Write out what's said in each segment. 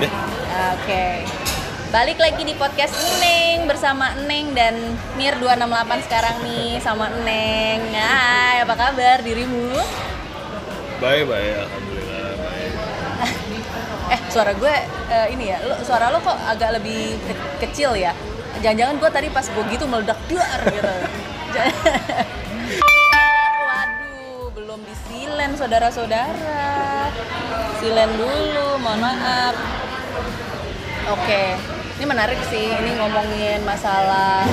Deh. Oke. Balik lagi di podcast Neng bersama Neng dan Mir 268 sekarang nih sama Neng. Hai, apa kabar dirimu? Baik, baik. Alhamdulillah, baik. Eh, suara gue eh, ini ya, lo, suara lo kok agak lebih ke- kecil ya? Jangan-jangan gue tadi pas gue gitu meledak duar gitu. Waduh, belum disilen saudara-saudara. Silen dulu, mohon maaf. Oke, ini menarik sih. Ini ngomongin masalah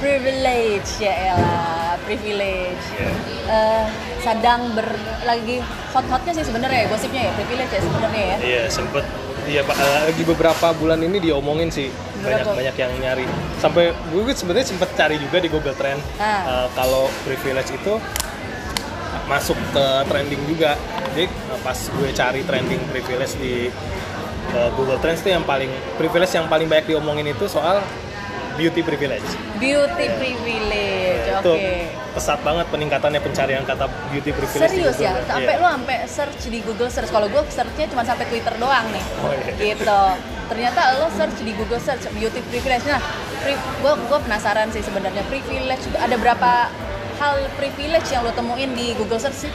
privilege ya Ella, privilege. Iya. Eh, sedang ber lagi hot-hotnya sih sebenarnya ya gosipnya ya privilege ya sebenarnya ya. Iya, sempet Iya, Pak. eh, Lagi beberapa bulan ini diomongin sih banyak banyak yang nyari. Sampai gue sebenarnya sempet cari juga di Google Trend Ah. eh, kalau privilege itu masuk ke trending juga. Jadi eh, pas gue cari trending privilege di eh, Google Trends itu yang paling privilege yang paling banyak diomongin itu soal beauty privilege. Beauty privilege, oke. Itu pesat banget peningkatannya pencarian kata beauty privilege. Serius ya, sampai Iya. lo sampai search di Google search. Kalau gue searchnya cuma sampai Twitter doang nih. Oh, iya. Gitu. Ternyata lo search di Google search beauty privilege. Nah, gue gue penasaran sih sebenarnya privilege itu ada berapa hal privilege yang lo temuin di Google search sih?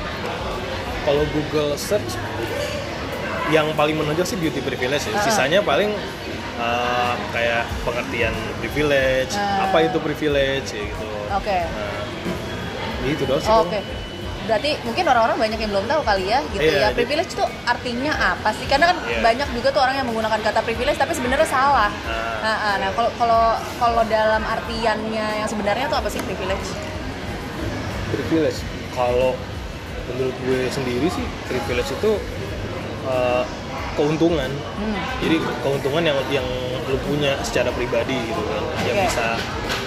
kalau Google search yang paling menonjol sih beauty privilege ya. Ah. Sisanya paling uh, kayak pengertian privilege, Ah. apa itu privilege ya gitu. Oke. Nah, itu doang sih. Oh. Oke. Berarti mungkin orang-orang banyak yang belum tahu kali ya gitu Iya, ya. Privilege itu artinya apa sih? Karena kan Iya. banyak juga tuh orang yang menggunakan kata privilege tapi sebenarnya salah. Ah. Nah, ah, nah kalau kalau kalau dalam artiannya yang sebenarnya tuh apa sih privilege? privilege. Kalau menurut gue sendiri sih privilege itu uh, keuntungan. Hmm. Jadi keuntungan yang yang lu punya secara pribadi gitu kan, yang Oke. bisa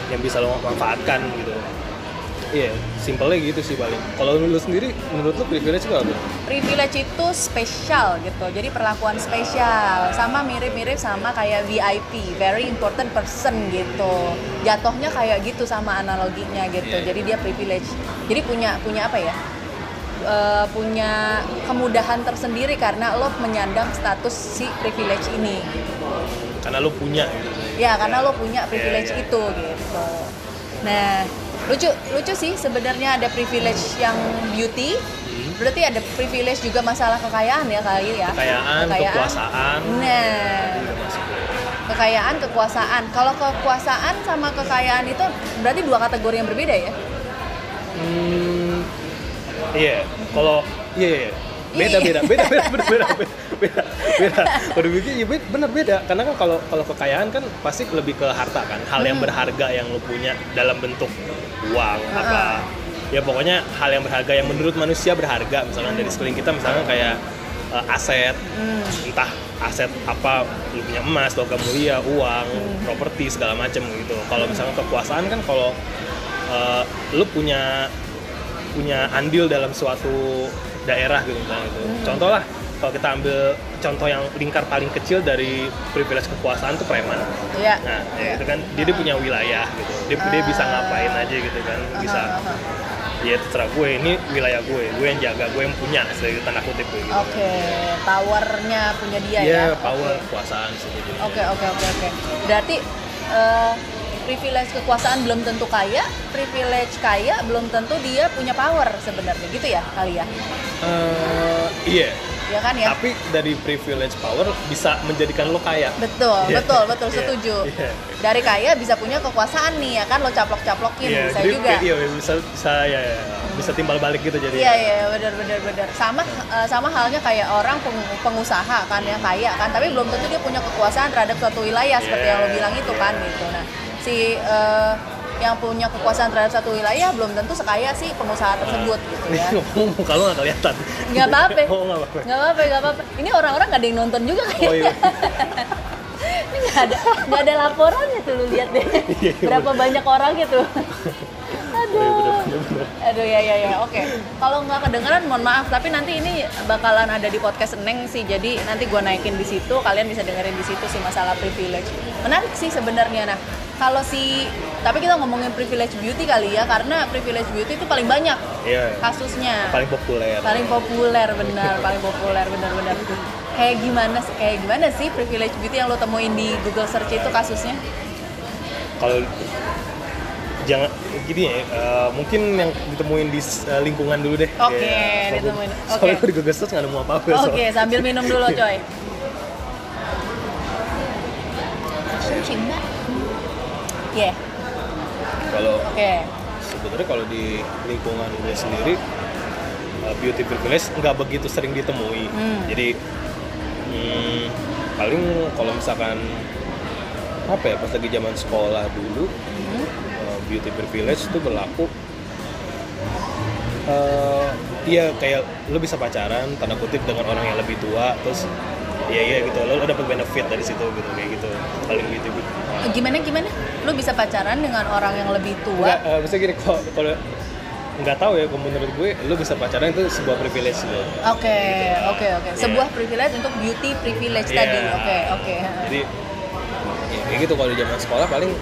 yang bisa lo manfaatkan gitu. Iya, simpelnya gitu sih paling. Kalau lu sendiri, menurut lu privilege itu apa? Privilege itu spesial gitu. Jadi perlakuan spesial sama mirip-mirip sama kayak VIP, very important person gitu. Jatuhnya kayak gitu sama analoginya gitu. Iya. Jadi dia privilege. Jadi punya punya apa ya? Eh, punya kemudahan tersendiri karena lo menyandang status si privilege ini. Karena lu punya gitu. Ya, karena lo punya privilege Iya, iya. itu gitu. Nah, lucu lucu sih sebenarnya ada privilege yang beauty. Hmm. Berarti ada privilege juga masalah kekayaan ya kali ya. Kekayaan, kekuasaan. Nah, kekayaan, kekuasaan. Kalau kekuasaan sama kekayaan itu berarti dua kategori yang berbeda ya? Hmm, iya. Kalau iya, iya. beda beda beda beda beda beda beda beda beda. Kalau dipikir ya be- bener beda. Karena kan kalau kalau kekayaan kan pasti lebih ke harta kan. Hal yang Hmm. berharga yang lo punya dalam bentuk uang apa. Ya pokoknya hal yang berharga yang menurut manusia berharga. Misalkan dari sekeliling kita misalnya kayak eh, aset. Hmm. entah aset apa lu punya emas logam mulia uang properti segala macam gitu. Kalau misalnya kekuasaan kan kalau eh, lu punya punya andil dalam suatu daerah gitu misalnya gitu. Contoh lah kalau kita ambil contoh yang lingkar paling kecil dari privilege kekuasaan tuh preman. Iya. nah ya itu kan. Dia, dia punya wilayah gitu. Dia, dia bisa ngapain aja gitu kan. Bisa. Aha, aha. ya terserah gue. Ini wilayah gue. Gue yang jaga. Gue yang punya. Dari tanda kutip gue gitu. Oke, powernya punya dia Iya, ya. power Oke. kekuasaan seperti itu. Oke oke oke oke. Berarti eh, privilege kekuasaan belum tentu kaya, privilege kaya belum tentu dia punya power sebenarnya gitu ya kali ya. Eh, iya, Ya kan ya? tapi dari privilege power bisa menjadikan lo kaya. Betul, Iya. betul, betul Iya, setuju. iya. Dari kaya bisa punya kekuasaan nih ya kan lo caplok-caplokin Iya, bisa jadi juga. iya bisa bisa ya, ya, bisa timbal balik gitu jadi. Iya iya benar benar benar. Sama eh, sama halnya kayak orang peng- pengusaha kan yang kaya kan, tapi belum tentu dia punya kekuasaan terhadap suatu wilayah seperti Iya, yang lo bilang itu kan gitu. Nah, si eh, yang punya kekuasaan terhadap satu wilayah belum tentu sekaya si pengusaha tersebut gitu ya. ngomong muka lo nggak kelihatan. Nggak apa-apa. Oh nggak apa-apa. Nggak apa-apa, nggak apa-apa. Ini orang-orang nggak ada yang nonton juga Oh kayaknya. iya. Ini nggak ada nggak ada laporannya tuh lu lihat deh. Iya, iya, Berapa banyak orang gitu. Oh, iya, bener, Aduh. bener, bener. Aduh ya ya ya. Oke. Kalau nggak kedengeran mohon maaf, tapi nanti ini bakalan ada di podcast Neng sih. Jadi nanti gua naikin di situ, kalian bisa dengerin di situ sih masalah privilege. Menarik sih sebenarnya. Nah, kalau si tapi kita ngomongin privilege beauty kali ya karena privilege beauty itu paling banyak Iya. kasusnya. Paling populer. Paling populer benar, paling populer benar-benar. kayak gimana sih kayak gimana sih privilege beauty yang lo temuin di Google search itu kasusnya kalau jangan gini ya eh, mungkin yang ditemuin di eh, lingkungan dulu deh Oke, Ya, soalnya- ditemuin. Oke. di Google Search nggak nemu apa-apa oke soalnya. sambil minum dulu coy Iya, kalau oke. sebenarnya kalau di lingkungan gue sendiri uh, beauty privilege nggak begitu sering ditemui Hmm. jadi hmm, paling kalau misalkan apa ya pas lagi zaman sekolah dulu Hmm. uh, beauty privilege itu berlaku uh, iya kayak lo bisa pacaran tanda kutip dengan orang yang lebih tua terus iya iya gitu lo, lo dapet benefit dari situ gitu kayak gitu paling gitu gitu Gimana gimana? Lu bisa pacaran dengan orang yang lebih tua? Enggak, uh, maksudnya gini, kalau kalau nggak tahu ya, kalau menurut gue, lu bisa pacaran itu sebuah privilege lo. Oke, oke, oke. Sebuah privilege untuk beauty privilege Iya. tadi. Oke, oke. Jadi, ya, kayak gitu kalau di zaman sekolah paling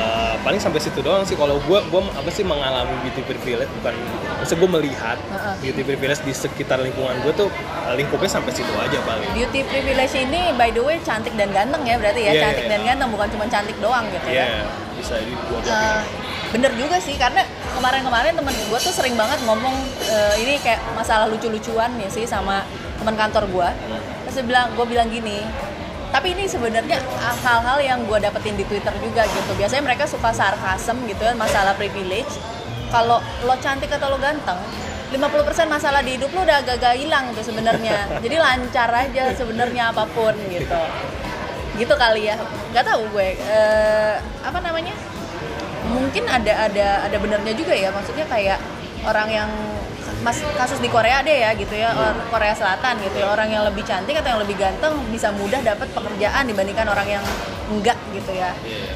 uh, paling sampai situ doang sih. Kalau gue, gue apa sih mengalami beauty privilege, bukan, maksudnya gue melihat Heeh. beauty privilege di sekitar lingkungan gue tuh uh, lingkupnya sampai situ aja paling. Beauty privilege ini by the way cantik dan ganteng ya berarti ya Iya, cantik iya, dan ganteng bukan cuma cantik doang gitu Iya, ya. bisa di dua Eh, bener juga sih karena kemarin-kemarin temen gue tuh sering banget ngomong eh, ini kayak masalah lucu-lucuan ya sih sama teman kantor gue. Terus dia bilang, gue bilang gini, tapi ini sebenarnya hal-hal yang gue dapetin di Twitter juga gitu. Biasanya mereka suka sarkasem gitu ya masalah privilege. Kalau lo cantik atau lo ganteng, 50% masalah di hidup lo udah agak-agak hilang tuh sebenarnya. Jadi lancar aja sebenarnya apa pun gitu. Gitu kali ya. Gak tahu gue. Eh, apa namanya? mungkin ada ada ada benernya juga ya maksudnya kayak orang yang mas kasus di Korea deh ya gitu ya or- Korea Selatan gitu ya orang yang lebih cantik atau yang lebih ganteng bisa mudah dapat pekerjaan dibandingkan orang yang enggak gitu ya Iya.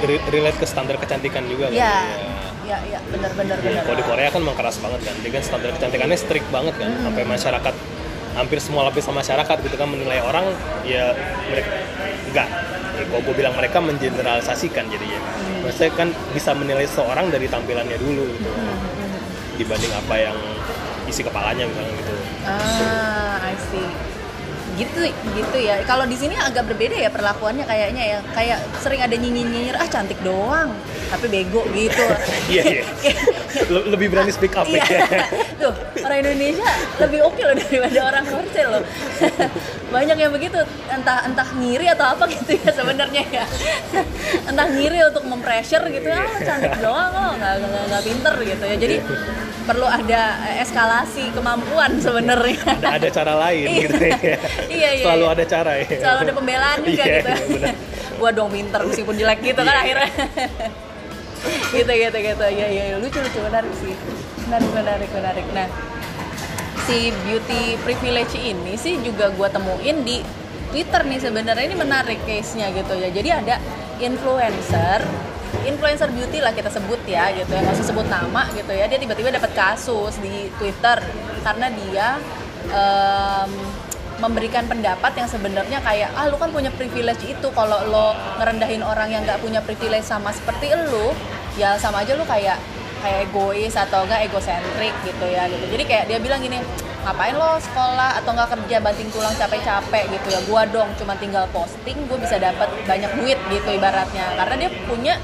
Re- Relate ke standar kecantikan juga kan. ya Iya. ya ya bener bener Iya, bener kalau di Korea kan memang keras banget kan, dia kan standar kecantikannya strict banget kan, Hmm. sampai masyarakat hampir semua lapisan masyarakat gitu kan menilai orang ya mereka enggak. Ya, kalau gue bilang mereka mengeneralisasikan jadinya. Hmm. Maksudnya kan bisa menilai seorang dari tampilannya dulu gitu, Hmm, dibanding apa yang isi kepalanya misalnya gitu. ah I see gitu gitu ya kalau di sini agak berbeda ya perlakuannya kayaknya ya kayak sering ada nyinyir nyinyir ah cantik doang tapi bego gitu Iya iya. Le- Lebih berani speak up Iya. ya. Tuh, orang Indonesia lebih oke loh daripada orang Korea loh. Banyak yang begitu, entah entah ngiri atau apa gitu ya sebenarnya ya. entah ngiri untuk mempressure gitu, ah lo cantik doang lo, nggak nggak nggak pinter gitu ya. Jadi perlu ada eskalasi kemampuan sebenarnya. ada, ada cara lain Iya. gitu ya. Iya, iya, Selalu iya. ada cara ya. Selalu ada pembelaan juga Iya, gitu. iya. Gua dong pinter meskipun jelek gitu kan Iya. akhirnya. gitu gitu gitu. Ya ya lucu lucu menarik sih. Menarik menarik menarik. Nah, si beauty privilege ini sih juga gua temuin di Twitter nih sebenarnya ini menarik case-nya gitu ya. Jadi ada influencer influencer beauty lah kita sebut ya gitu ya nggak usah sebut nama gitu ya dia tiba-tiba dapat kasus di Twitter karena dia em, memberikan pendapat yang sebenarnya kayak ah lu kan punya privilege itu kalau lo ngerendahin orang yang nggak punya privilege sama seperti lu ya sama aja lu kayak kayak egois atau enggak egosentrik gitu ya gitu. Jadi kayak dia bilang gini ngapain lo sekolah atau nggak kerja banting tulang capek-capek gitu ya. Gua dong cuma tinggal posting gue bisa dapat banyak duit gitu ibaratnya. Karena dia punya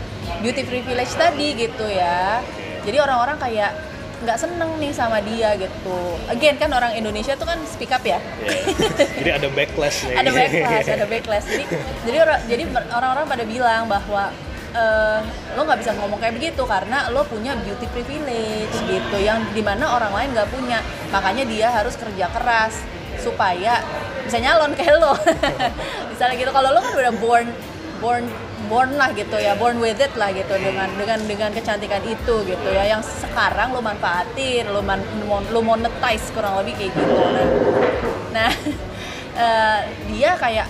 beauty privilege tadi gitu ya. Jadi orang-orang kayak nggak seneng nih sama dia gitu. Again kan orang Indonesia tuh kan speak up ya. Iya. Jadi ada backlash nih. ada backlash ada backlash. Jadi jadi orang jadi orang-orang pada bilang bahwa eh, lo nggak bisa ngomong kayak begitu karena lo punya beauty privilege gitu yang di mana orang lain nggak punya. Makanya dia harus kerja keras supaya bisa nyalon kayak lo. Misalnya gitu. Kalau lo kan udah born born born lah gitu ya born with it lah gitu dengan dengan dengan kecantikan itu gitu ya. Yang sekarang lo manfaatin lo man, lo monetize kurang lebih kayak gitu. Nah nah eh, dia kayak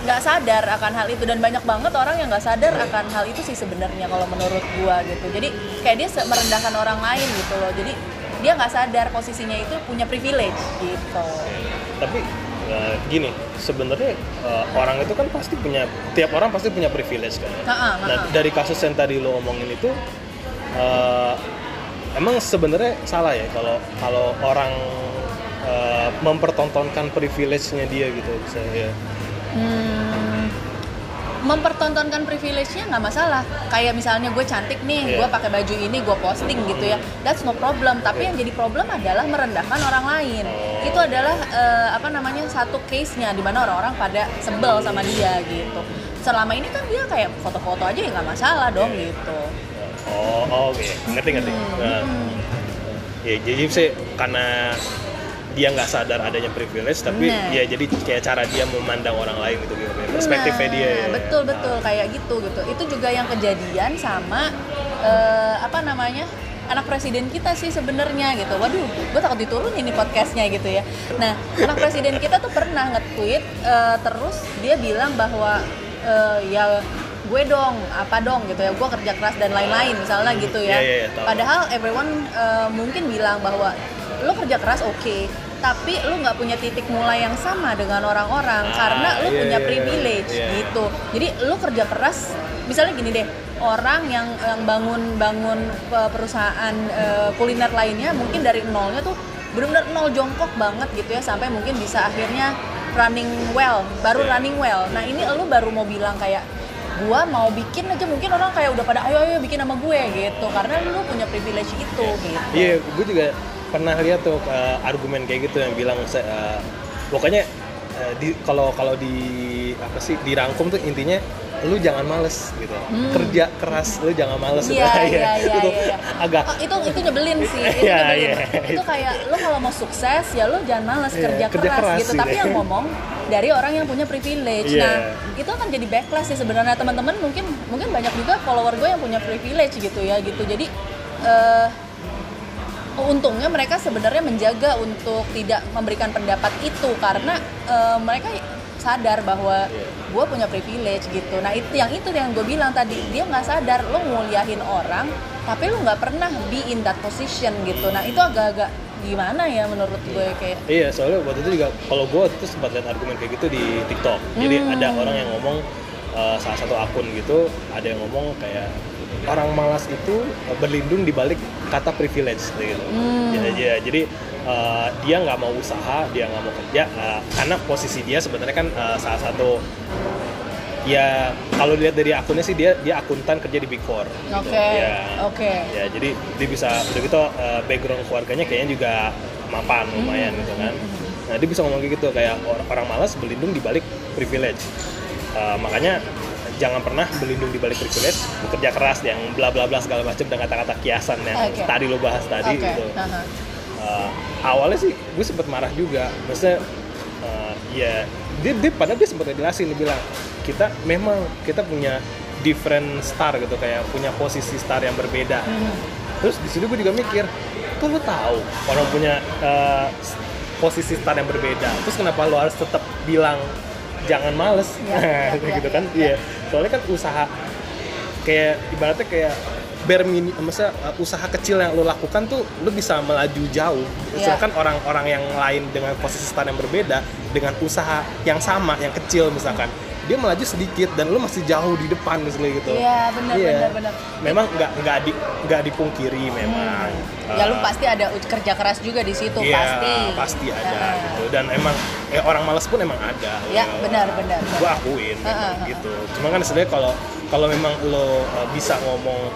nggak sadar akan hal itu dan banyak banget orang yang nggak sadar akan hal itu sih sebenarnya kalau menurut gua gitu. Jadi kayak dia merendahkan orang lain gitu loh. Jadi dia nggak sadar posisinya itu punya privilege gitu. Tapi eh, gini, sebenarnya eh, orang itu kan pasti punya tiap orang pasti punya privilege kan. Ha-ha, Nah, dari kasus yang tadi lo ngomongin itu eh, emang sebenarnya salah ya kalau kalau orang uh, mempertontonkan privilege-nya dia gitu saya Hmm, mempertontonkan privilege-nya nggak masalah. Kayak misalnya gue cantik nih, Iya. gue pakai baju ini, gue posting gitu ya. That's no problem. Tapi Iya. yang jadi problem adalah merendahkan orang lain. Oh. Itu adalah eh, apa namanya satu case-nya di mana orang-orang pada sebel sama dia gitu. Selama ini kan dia kayak foto-foto aja ya nggak masalah dong Iya. gitu. oh oh, oke ngerti ngerti Nah, Hmm. ya jadi sih karena dia nggak sadar adanya privilege tapi Nah. ya jadi kayak cara dia memandang orang lain gitu gitu. Perspektifnya Nah, dia ya. betul betul. Kayak gitu gitu. Itu juga yang kejadian sama eh, apa namanya anak presiden kita sih sebenarnya gitu. Waduh gue takut diturunin nih podcastnya gitu ya. Nah anak presiden kita tuh pernah nge-tweet eh, terus dia bilang bahwa eh, ya gue dong apa dong gitu ya gue kerja keras dan lain-lain misalnya gitu ya Iya, iya, iya, tahu. padahal everyone eh, mungkin bilang bahwa lo kerja keras oke tapi lo nggak punya titik mulai yang sama dengan orang-orang Ah, karena lo iya, punya iya, privilege iya. gitu jadi lo kerja keras misalnya gini deh orang yang yang bangun bangun pe- perusahaan eh, kuliner lainnya mungkin dari nolnya tuh benar-benar nol jongkok banget gitu ya sampai mungkin bisa akhirnya running well baru Iya. running well nah ini lo baru mau bilang kayak gua mau bikin aja mungkin orang kayak udah pada ayo ayo bikin sama gue gitu. Karena lu punya privilege itu gitu. Iya, gue juga pernah lihat tuh uh, argumen kayak gitu yang bilang uh, pokoknya uh, di kalau kalau di apa sih dirangkum tuh intinya lu jangan males gitu Hmm. kerja keras lu jangan males gitu. Iya, iya, iya, itu iya. agak Oh, itu itu nyebelin sih itu Iya, nyebelin iya. itu kayak lo kalau mau sukses ya lo jangan males Iya, kerja, kerja keras, keras gitu gitu. tapi yang ngomong dari orang yang punya privilege Iya. nah itu akan jadi backlash sih sebenarnya teman-teman mungkin mungkin banyak juga follower gue yang punya privilege gitu ya gitu jadi eh, untungnya mereka sebenarnya menjaga untuk tidak memberikan pendapat itu karena eh, mereka sadar bahwa gue punya privilege gitu nah itu yang itu yang gue bilang tadi dia nggak sadar lo nguliahin orang tapi lo nggak pernah be in that position gitu nah itu agak-agak gimana ya menurut gue kayak Iya, soalnya waktu itu juga kalau gue waktu itu sempat lihat argumen kayak gitu di TikTok. Jadi Hmm. ada orang yang ngomong uh, salah satu akun gitu, ada yang ngomong kayak orang malas itu uh, berlindung di balik kata privilege gitu. Hmm. Ya, ya, jadi uh, dia nggak mau usaha, dia nggak mau kerja uh, karena posisi dia sebenarnya kan uh, salah satu ya kalau dilihat dari akunnya sih dia dia akuntan kerja di Big Four. gitu. oke Ya, oke ya jadi dia bisa udah gitu uh, background keluarganya kayaknya juga mapan lumayan gitu kan nah dia bisa ngomong kayak gitu kayak or- orang malas berlindung di balik privilege Uh, makanya jangan pernah berlindung di balik privilege bekerja keras yang bla bla bla segala macam dan kata-kata kiasan yang Oke. tadi lo bahas tadi oke gitu Aha. Uh, awalnya sih gue sempet marah juga maksudnya uh, ya dia, dia padahal dia sempet jelasin dia bilang kita memang kita punya different star gitu kayak punya posisi star yang berbeda Hmm. terus di situ gue juga mikir kok lo tahu orang punya uh, posisi star yang berbeda terus kenapa lo harus tetap bilang jangan males. Ya, ya, gitu kan? Ya. iya. Soalnya kan usaha kayak ibaratnya kayak bare mini maksudnya uh, usaha kecil yang lo lakukan tuh lo bisa melaju jauh. Iya. sedangkan orang-orang yang lain dengan posisi star yang berbeda dengan usaha yang sama yang kecil misalkan dia melaju sedikit dan lo masih jauh di depan misalnya gitu Iya, benar, Iya. benar, benar. memang nggak nggak di nggak dipungkiri memang ya lu Uh, pasti ada kerja keras juga di situ Iya, pasti pasti ada Nah. gitu. Dan emang ya orang malas pun emang ada. Ya, benar, benar, benar. akuin Ah, memang ah, ah. gitu. Cuma kan sebenarnya kalau kalau memang lo uh, bisa ngomong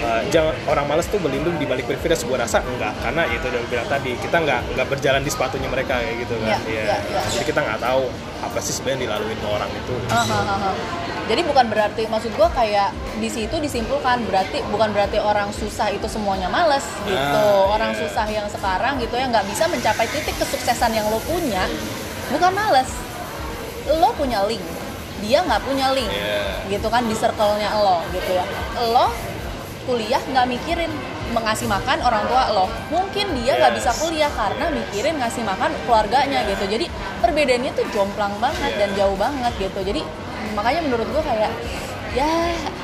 uh, jangan orang malas tuh berlindung di balik privilege gue rasa enggak karena itu udah gue bilang tadi kita nggak nggak berjalan di sepatunya mereka kayak gitu kan Ya, Iya. ya, ya, jadi kita nggak tahu apa sih sebenarnya dilaluin orang itu Ah, ah, ah, ah. Jadi bukan berarti maksud gua kayak di situ disimpulkan berarti bukan berarti orang susah itu semuanya males gitu. Ah, orang iya. susah yang sekarang gitu ya nggak bisa mencapai titik kesuksesan yang lo punya bukan males. Lo punya link, dia nggak punya link. Iya. Gitu kan di circle-nya lo gitu ya. Lo kuliah nggak mikirin mengasih makan orang tua lo mungkin dia nggak Yes. bisa kuliah karena mikirin ngasih makan keluarganya gitu. Jadi perbedaannya tuh jomplang banget Iya. dan jauh banget gitu. Jadi makanya menurut gue kayak ya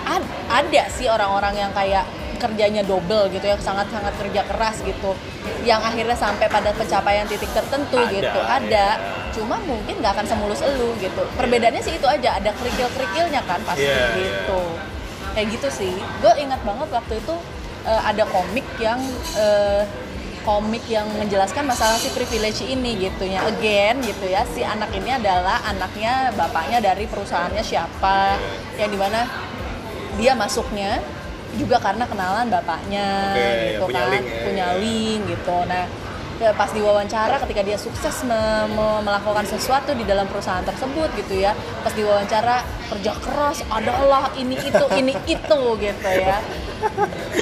ad- ada sih orang-orang yang kayak kerjanya double gitu ya sangat-sangat kerja keras gitu. Yang akhirnya sampai pada pencapaian titik tertentu Ada, gitu. ya. ada. Cuma mungkin nggak akan semulus elu gitu. Perbedaannya sih itu aja. Ada kerikil-kerikilnya kan pasti Iya, iya. gitu kayak gitu sih. Gue ingat banget waktu itu eh, ada komik yang eh, komik yang menjelaskan masalah si privilege ini gitu ya. Again gitu ya si anak ini adalah anaknya bapaknya dari perusahaannya siapa yang di mana dia masuknya juga karena kenalan bapaknya Oke, gitu ya, punya kan link ya, punya ya. link gitu. Nah pas diwawancara ketika dia sukses me- me- melakukan sesuatu di dalam perusahaan tersebut gitu ya. Pas diwawancara kerja keras adalah ini itu ini itu gitu ya.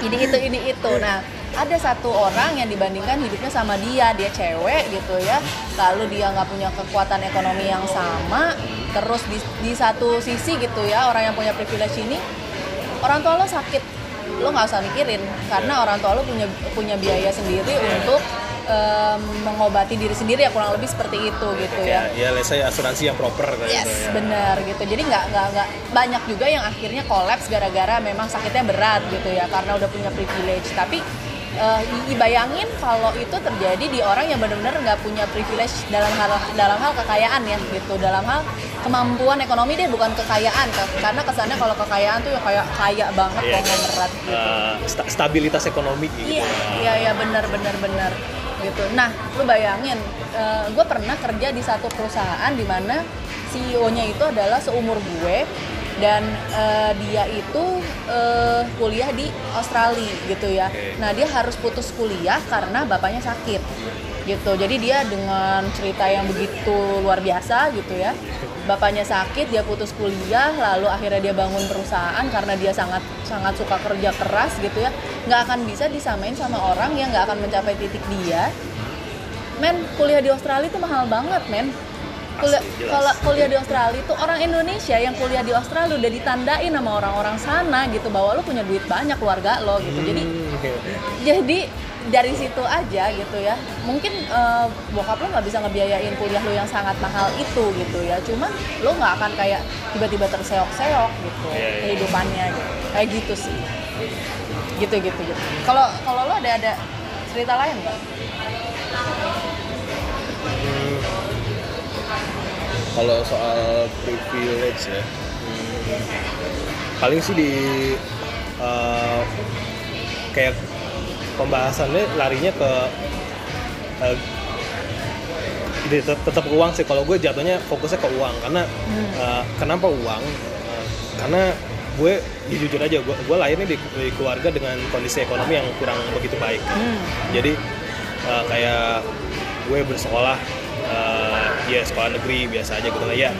Ini itu ini itu. Nah ada satu orang yang dibandingkan hidupnya sama dia dia cewek gitu ya. Lalu dia nggak punya kekuatan ekonomi yang sama terus di, di satu sisi gitu ya orang yang punya privilege ini orang tua lo sakit. Lo nggak usah mikirin karena orang tua lo punya punya biaya sendiri untuk em, mengobati diri sendiri ya kurang lebih seperti itu gitu ya ya let's say asuransi yang proper kayak Yes, gitu ya benar gitu. Jadi nggak nggak nggak banyak juga yang akhirnya kolaps gara-gara memang sakitnya berat gitu ya karena udah punya privilege. Tapi eh, dibayangin kalau itu terjadi di orang yang benar-benar nggak punya privilege dalam hal dalam hal kekayaan ya gitu. Dalam hal kemampuan ekonomi deh bukan kekayaan Ke- karena kesannya kalau kekayaan tuh yang kayak kaya banget Iya, konglomerat gitu. Sta- stabilitas ekonomi gitu Iya, iya, iya benar benar benar gitu. Nah, lu bayangin, gue pernah kerja di satu perusahaan di mana CEO-nya itu adalah seumur gue dan eh, dia itu eh, kuliah di Australia gitu ya. Nah, dia harus putus kuliah karena bapaknya sakit gitu. Jadi dia dengan cerita yang begitu luar biasa gitu ya. Bapaknya sakit, dia putus kuliah, lalu akhirnya dia bangun perusahaan karena dia sangat sangat suka kerja keras gitu ya. Nggak akan bisa disamain sama orang yang nggak akan mencapai titik dia. Men, kuliah di Australia itu mahal banget, men. Kuliah, kalau kuliah di Australia itu orang Indonesia yang kuliah di Australia udah ditandain sama orang-orang sana gitu bahwa lu punya duit banyak keluarga lo gitu. Jadi Hmm, jadi dari situ aja gitu ya mungkin eh, bokap lo nggak bisa ngebiayain kuliah lo yang sangat mahal itu gitu ya. Cuman lo nggak akan kayak tiba-tiba terseok-seok gitu Iya, iya. kehidupannya gitu. Kayak gitu sih. Gitu gitu gitu. Kalau kalau lo ada ada cerita lain nggak? Hmm. Kalau soal privilege ya, hmm, paling sih di eh, kayak pembahasannya larinya ke eh, di- tet- tetap ke uang sih. Kalau gue jatuhnya fokusnya ke uang karena eh, kenapa uang? Eh, karena gue ya jujur aja gue gue lahirnya di, di keluarga dengan kondisi ekonomi yang kurang begitu baik. Hmm. Jadi eh, kayak gue bersekolah eh, ya sekolah negeri biasa aja gitu lah ya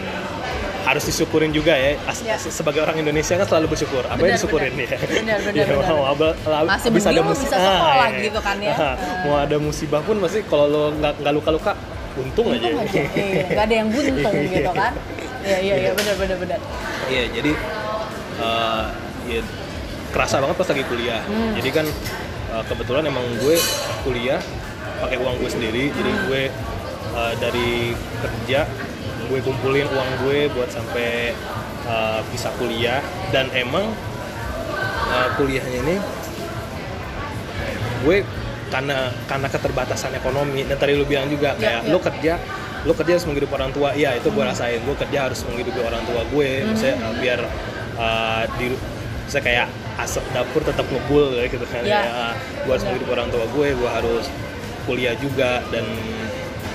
harus disyukurin juga ya. As- Ya. sebagai orang Indonesia kan selalu bersyukur. Apa yang disyukurin ya Benar, benar, Ya, mau abal- lalu Masih begini ada musibah bisa sekolah gitu kan ya. Ah, mau ada musibah pun pasti kalau lo nggak nggak luka-luka untung, aja untung aja. iya, nggak ada yang buntung gitu kan. Iya iya. Iya. Benar benar benar. Iya, jadi eh, ya kerasa banget pas lagi kuliah. Hmm. Jadi kan eh, kebetulan emang gue kuliah pakai uang gue sendiri. Jadi Hmm. gue eh, dari kerja gue kumpulin uang gue buat sampai eh, bisa kuliah. Dan emang eh, kuliahnya ini gue karena karena keterbatasan ekonomi. Dan tadi lu bilang juga Ya, kayak ya. lu kerja lu kerja harus menghidupi orang tua. Iya itu gue rasain. Gue kerja harus menghidupi orang tua gue. Maksudnya uh, biar uh, di saya kayak asap dapur tetap ngebul gitu kan. Ya. ya, gue harus Ya. menghidupi orang tua gue gue harus kuliah juga. Dan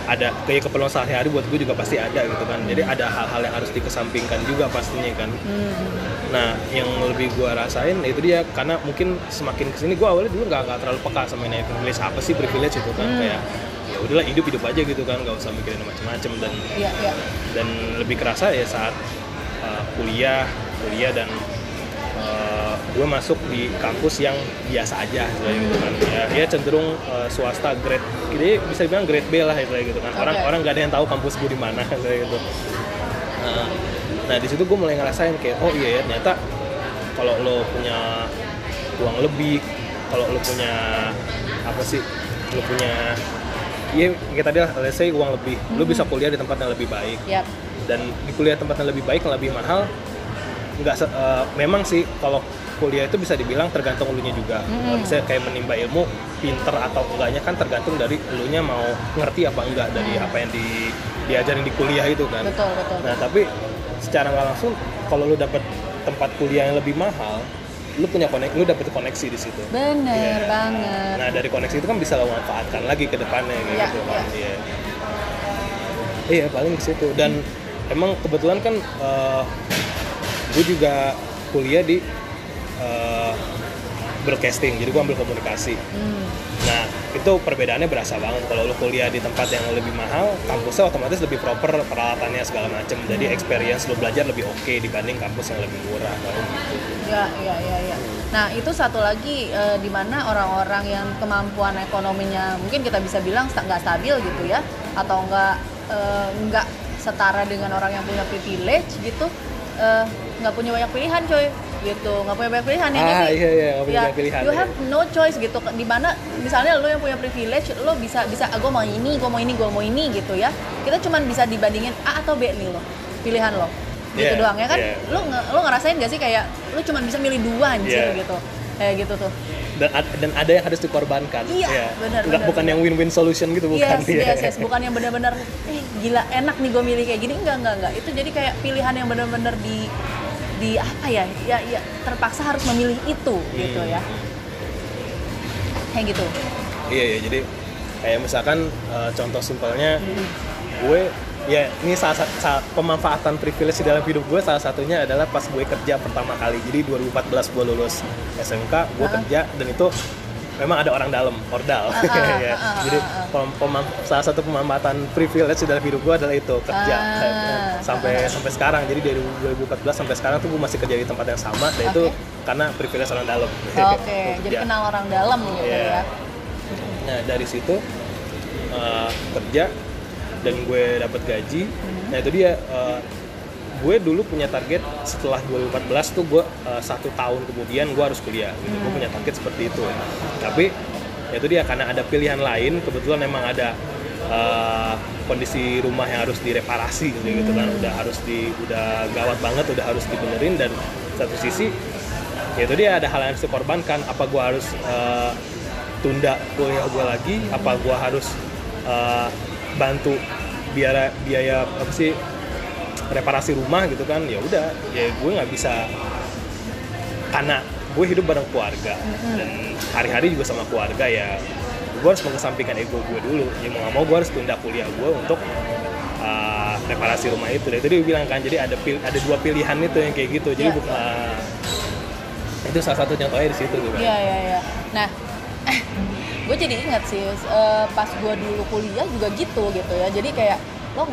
ada kayak keperluan sehari-hari buat gue juga pasti ada gitu kan. Jadi ada hal-hal yang harus dikesampingkan juga pastinya kan. Nah, yang lebih gue rasain itu dia karena mungkin semakin ke sini gue awalnya dulu nggak terlalu peka sama ini privilege apa sih privilege itu kan. Hmm. kayak ya udahlah hidup hidup aja gitu kan nggak usah mikirin macam-macam dan iya iya. dan lebih kerasa ya saat uh, kuliah kuliah dan gue masuk di kampus yang biasa aja kayak gitu kan. Ya, ya cenderung uh, swasta grade jadi bisa dibilang grade B lah kayak gitu kan. Orang Oke. orang nggak ada yang tahu kampus gue di mana kayak gitu. Nah, nah di situ gue mulai ngerasain kayak oh iya ya ternyata kalau lo punya uang lebih kalau lo punya apa sih lo punya Iya, kayak tadi lah, let's say uang lebih, lo bisa kuliah di tempat yang lebih baik. Yap. dan di kuliah tempat yang lebih baik yang lebih mahal nggak eh, memang sih kalau kuliah itu bisa dibilang tergantung elunya juga. Hmm. bisa kayak menimba ilmu pinter atau enggaknya kan tergantung dari elunya mau ngerti apa enggak dari apa yang di diajarin di kuliah itu kan. Betul betul. Nah tapi secara nggak langsung kalau lu dapat tempat kuliah yang lebih mahal lu punya koneksi lu dapet koneksi di situ. Bener Iya. banget. Nah dari koneksi itu kan bisa lo manfaatkan lagi ke depannya Iya, gitu kan iya. Iya. Paling ke situ. Dan emang kebetulan kan gue juga kuliah di eh, broadcasting jadi gue ambil komunikasi Hmm. Nah, itu perbedaannya berasa banget. Kalau lu kuliah di tempat yang lebih mahal, kampusnya otomatis lebih proper peralatannya segala macem. Jadi experience lu belajar lebih oke dibanding kampus yang lebih murah. Paling gitu. Ya, ya, ya, ya. Nah, itu satu lagi eh, di mana orang-orang yang kemampuan ekonominya mungkin kita bisa bilang nggak stabil gitu ya, atau nggak eh, nggak setara dengan orang yang punya privilege gitu, eh, nggak punya banyak pilihan, coy, gitu, nggak punya banyak pilihan ya Ah, sih? iya, iya, nggak punya Ya, banyak pilihan, You iya. have no choice gitu. Di mana misalnya lo yang punya privilege, lo bisa bisa, ah, gue mau ini, gue mau ini, gue mau ini gitu ya. Kita cuman bisa dibandingin A atau B nih lo, pilihan lo. Gitu Yeah, doang ya kan? yeah. Lo lo ngerasain gak sih kayak lo cuma bisa milih dua anjir Yeah. gitu. Kayak gitu tuh. Dan, dan ada yang harus dikorbankan. Iya, Ya. benar, Nggak, benar, bukan benar. yang win-win solution gitu, bukan. Yes, Iya. yes, yes. Bukan yang benar-benar eh gila enak nih gue milih kayak gini. Enggak, enggak, enggak. Itu jadi kayak pilihan yang benar-benar di di apa ya? Ya, ya terpaksa harus memilih itu gitu Hmm. ya. Kayak gitu. Iya, iya. Jadi kayak misalkan eh, contoh simpelnya, Hmm. gue ya ini salah satu salah- pemanfaatan privilege di dalam hidup gue salah satunya adalah pas gue kerja pertama kali. Jadi 2014 gue lulus SMK, gue Ah. kerja dan itu memang ada orang dalam, ordal. Ah, ah, Ya. ah, ah, Jadi ah, ah. pem- pemam- salah satu pemanfaatan privilege dalam hidup gue adalah itu kerja Ah, sampai sampai sekarang. Jadi dari 2014 sampai sekarang tuh gue masih kerja di tempat yang sama dan itu Oke. karena privilege orang dalam. Oke, Gue jadi kerja. kenal orang dalam gitu Iya. ya. Nah dari situ uh, kerja dan gue dapat gaji. Nah itu dia. uh, gue dulu punya target setelah 2014 tuh gue uh, satu tahun kemudian gue harus kuliah. Gitu. Gue punya target seperti itu. Tapi ya itu dia karena ada pilihan lain. Kebetulan memang ada uh, kondisi rumah yang harus direparasi gitu, gitu kan. Udah harus di udah gawat banget, udah harus dibenerin dan satu sisi ya itu dia ada hal yang harus dikorbankan. Apa gue harus uh, tunda kuliah gue lagi apa gue harus uh, bantu biaya biaya apa sih reparasi rumah gitu kan ya udah. Ya gue nggak bisa karena gue hidup bareng keluarga. Dan hari-hari juga sama keluarga ya gue harus mengesampingkan ego gue dulu. Ya mau nggak mau gue harus tunda kuliah gue untuk uh, reparasi rumah itu. Dan itu dia bilang kan jadi ada pil- ada dua pilihan itu yang kayak gitu. Jadi Iya. bukan uh, itu salah satu contohnya di situ gitu kan. Iya, iya, iya. Nah, gue jadi ingat sih eh, pas gue dulu kuliah juga gitu gitu ya. Jadi kayak lo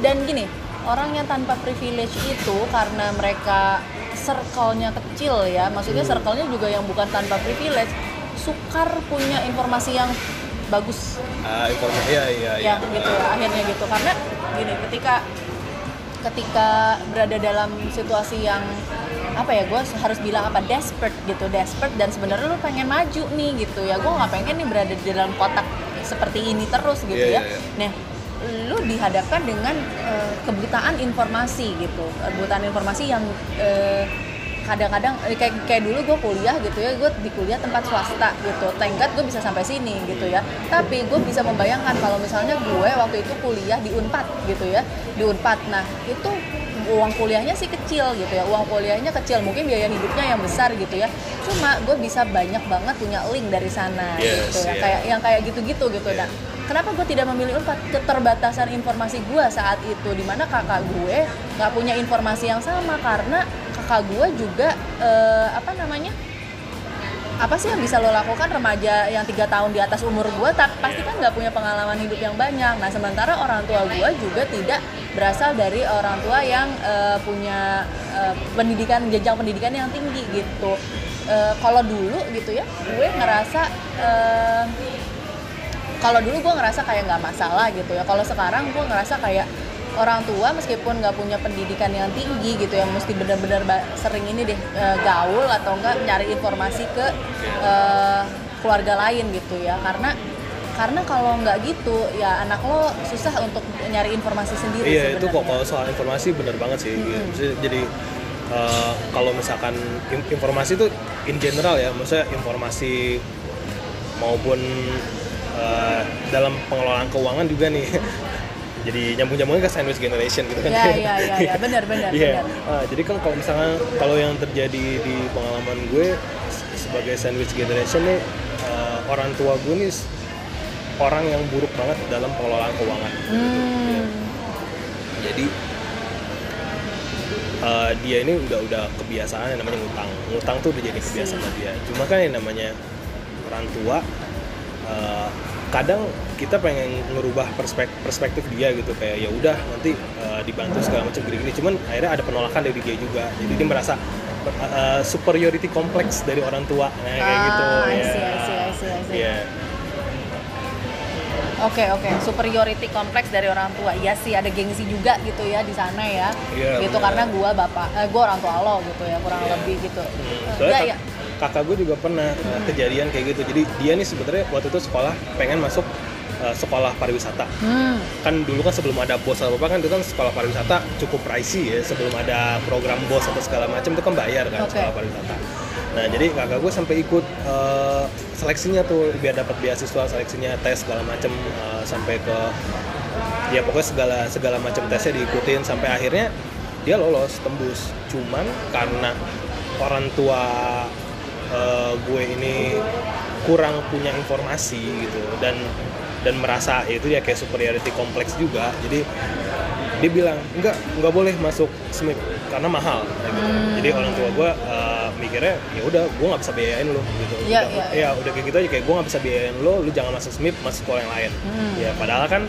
dan gini orang yang tanpa privilege itu karena mereka circle-nya kecil ya, maksudnya Hmm. circle-nya juga yang bukan tanpa privilege, sukar punya informasi yang bagus. Ah, informasi ya iya iya. Yang gitu ya akhirnya gitu. Karena gini ketika ketika berada dalam situasi yang apa ya gue harus bilang apa desperate gitu desperate dan sebenarnya lu pengen maju nih gitu ya. Gue nggak pengen nih berada di dalam kotak seperti ini terus gitu Iya, ya. iya, iya. nah lu dihadapkan dengan eh, kebutaan informasi gitu. Kebutaan informasi yang eh, kadang-kadang eh, kayak kayak dulu gue kuliah gitu ya gue di kuliah tempat swasta gitu. Tenggat gue bisa sampai sini gitu ya. Tapi gue bisa membayangkan kalau misalnya gue waktu itu kuliah di unpad gitu ya di unpad. Nah itu uang kuliahnya sih kecil gitu ya uang kuliahnya kecil. Mungkin biaya hidupnya yang besar gitu ya. Cuma gue bisa banyak banget punya link dari sana Yes, gitu ya. yeah. kayak yang kayak gitu-gitu gitu Yeah. nah kenapa gue tidak memilih unpad keterbatasan informasi gue saat itu di mana kakak gue nggak punya informasi yang sama karena kakak gue juga eh, apa namanya apa sih yang bisa lo lakukan remaja yang tiga tahun di atas umur gue tak pasti kan nggak punya pengalaman hidup yang banyak. Nah sementara orang tua gue juga tidak berasal dari orang tua yang eh, punya eh, pendidikan jenjang pendidikan yang tinggi gitu. Kalau dulu gitu ya gue ngerasa kalau dulu gue ngerasa kayak nggak masalah gitu ya. Kalau sekarang gue ngerasa kayak orang tua meskipun nggak punya pendidikan yang tinggi gitu ya mesti benar-benar sering ini deh eh, gaul atau enggak nyari informasi ke eh, keluarga lain gitu ya. Karena karena kalau nggak gitu ya anak lo susah untuk nyari informasi sendiri Iya itu kok kalau soal informasi bener banget sih. Maksudnya jadi eh, kalau misalkan in- informasi itu in general ya, maksudnya informasi maupun eh, dalam pengelolaan keuangan juga nih. jadi nyambung nyambungnya ke sandwich generation gitu kan ya ya ya ya benar benar Iya. benar Ah, jadi kan kalau misalnya kalau yang terjadi di pengalaman gue sebagai sandwich generation nih eh, orang tua gue nih orang yang buruk banget dalam pengelolaan keuangan. hmm. Jadi eh, dia ini udah udah kebiasaan yang namanya ngutang. Ngutang tuh udah jadi kebiasaan dia. Cuma kan yang namanya orang tua eh, kadang kita pengen ngerubah perspektif, perspektif dia gitu kayak ya udah nanti eh, dibantu segala macam gini-gini. Cuman akhirnya ada penolakan dari dia juga. Jadi dia merasa eh, superiority kompleks dari orang tua nah, kayak Ah, gitu. Ya. I see. Iya. Oke oke, superiority kompleks dari orang tua. Iya sih ada gengsi juga gitu ya di sana ya. Iya, gitu benar. karena gua bapak, eh, gua orang tua lo gitu ya kurang Iya. lebih gitu. Hmm, soalnya ya ya. Kakak gue juga pernah uh, kejadian kayak gitu. Jadi dia nih sebenarnya waktu itu sekolah pengen masuk uh, sekolah pariwisata. Hmm. Kan dulu kan sebelum ada bos atau apa kan itu kan sekolah pariwisata cukup pricey ya. Sebelum ada program bos atau segala macam itu kan bayar kan Oke. sekolah pariwisata. Nah jadi kakak gue sampai ikut uh, seleksinya tuh biar dapat beasiswa seleksinya tes segala macam uh, sampai ke ya pokoknya segala segala macam tesnya diikutin sampai akhirnya dia lolos tembus cuman karena orang tua eh, gue ini kurang punya informasi gitu dan dan merasa itu ya kayak superiority kompleks juga jadi dia bilang enggak nggak boleh masuk SMIP karena mahal gitu. Hmm. jadi orang tua gue eh, mikirnya ya udah gue nggak bisa biayain lo gitu Iya, Udah- iya, ya udah kayak gitu aja kayak gue nggak bisa biayain lo lu jangan masuk SMIP masuk sekolah yang lain Hmm. ya padahal kan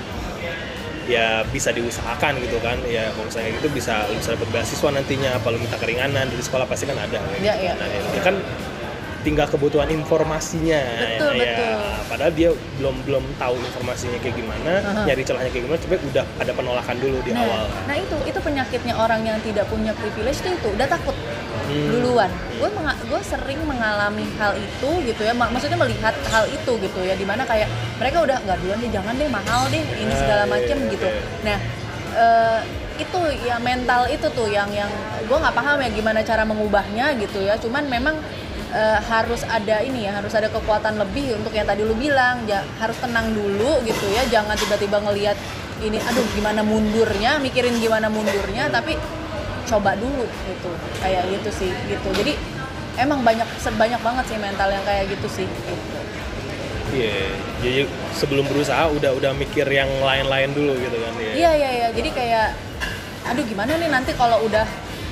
ya bisa diusahakan gitu kan ya kalau misalnya gitu bisa lu bisa dapat beasiswa nantinya apa lu minta keringanan dari sekolah pasti kan ada gitu. iya. Nah, ya, ya kan tinggal kebutuhan informasinya Betul, ya, betul. padahal dia belum belum tahu informasinya kayak gimana Aha. nyari celahnya kayak gimana tapi udah ada penolakan dulu di Nah, awal nah itu itu penyakitnya orang yang tidak punya privilege itu itu udah takut Hmm. duluan. Gue gue sering mengalami hal itu gitu ya, mak- maksudnya melihat hal itu gitu ya, di mana kayak mereka udah nggak duluan deh, jangan deh mahal deh, ini Ah, segala iya, macem iya, gitu. oke. Nah eh, itu ya mental itu tuh yang yang gue nggak paham ya gimana cara mengubahnya gitu ya. Cuman memang eh, harus ada ini ya, harus ada kekuatan lebih untuk yang tadi lu bilang, ja- harus tenang dulu gitu ya, jangan tiba-tiba ngelihat ini, aduh gimana mundurnya, mikirin gimana mundurnya, tapi coba dulu gitu, kayak gitu sih gitu. Jadi emang banyak sebanyak banget sih mental yang kayak gitu sih. Gitu. iya jadi sebelum berusaha udah udah mikir yang lain-lain dulu gitu kan ya Iya iya iya. Jadi kayak, aduh gimana nih nanti kalau udah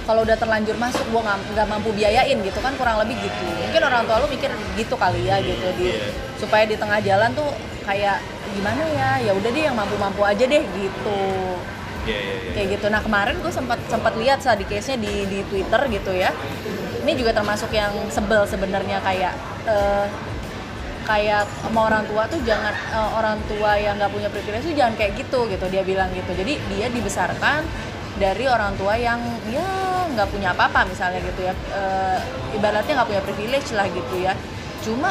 kalau udah terlanjur masuk gue nggak mampu biayain gitu kan kurang lebih gitu. Mungkin orang tua lu mikir gitu kali ya gitu di Iya. supaya di tengah jalan tuh kayak gimana ya ya udah deh yang mampu-mampu aja deh gitu iya iya iya. kayak gitu. Nah kemarin gue sempat sempat lihat tadi case-nya di di Twitter gitu ya. Ini juga termasuk yang sebel sebenarnya kayak eh, kayak sama orang tua tuh jangan eh, orang tua yang nggak punya privilege tuh jangan kayak gitu gitu dia bilang gitu. Jadi dia dibesarkan dari orang tua yang ya nggak punya apa-apa misalnya gitu ya. Eh, ibaratnya nggak punya privilege lah gitu ya. Cuma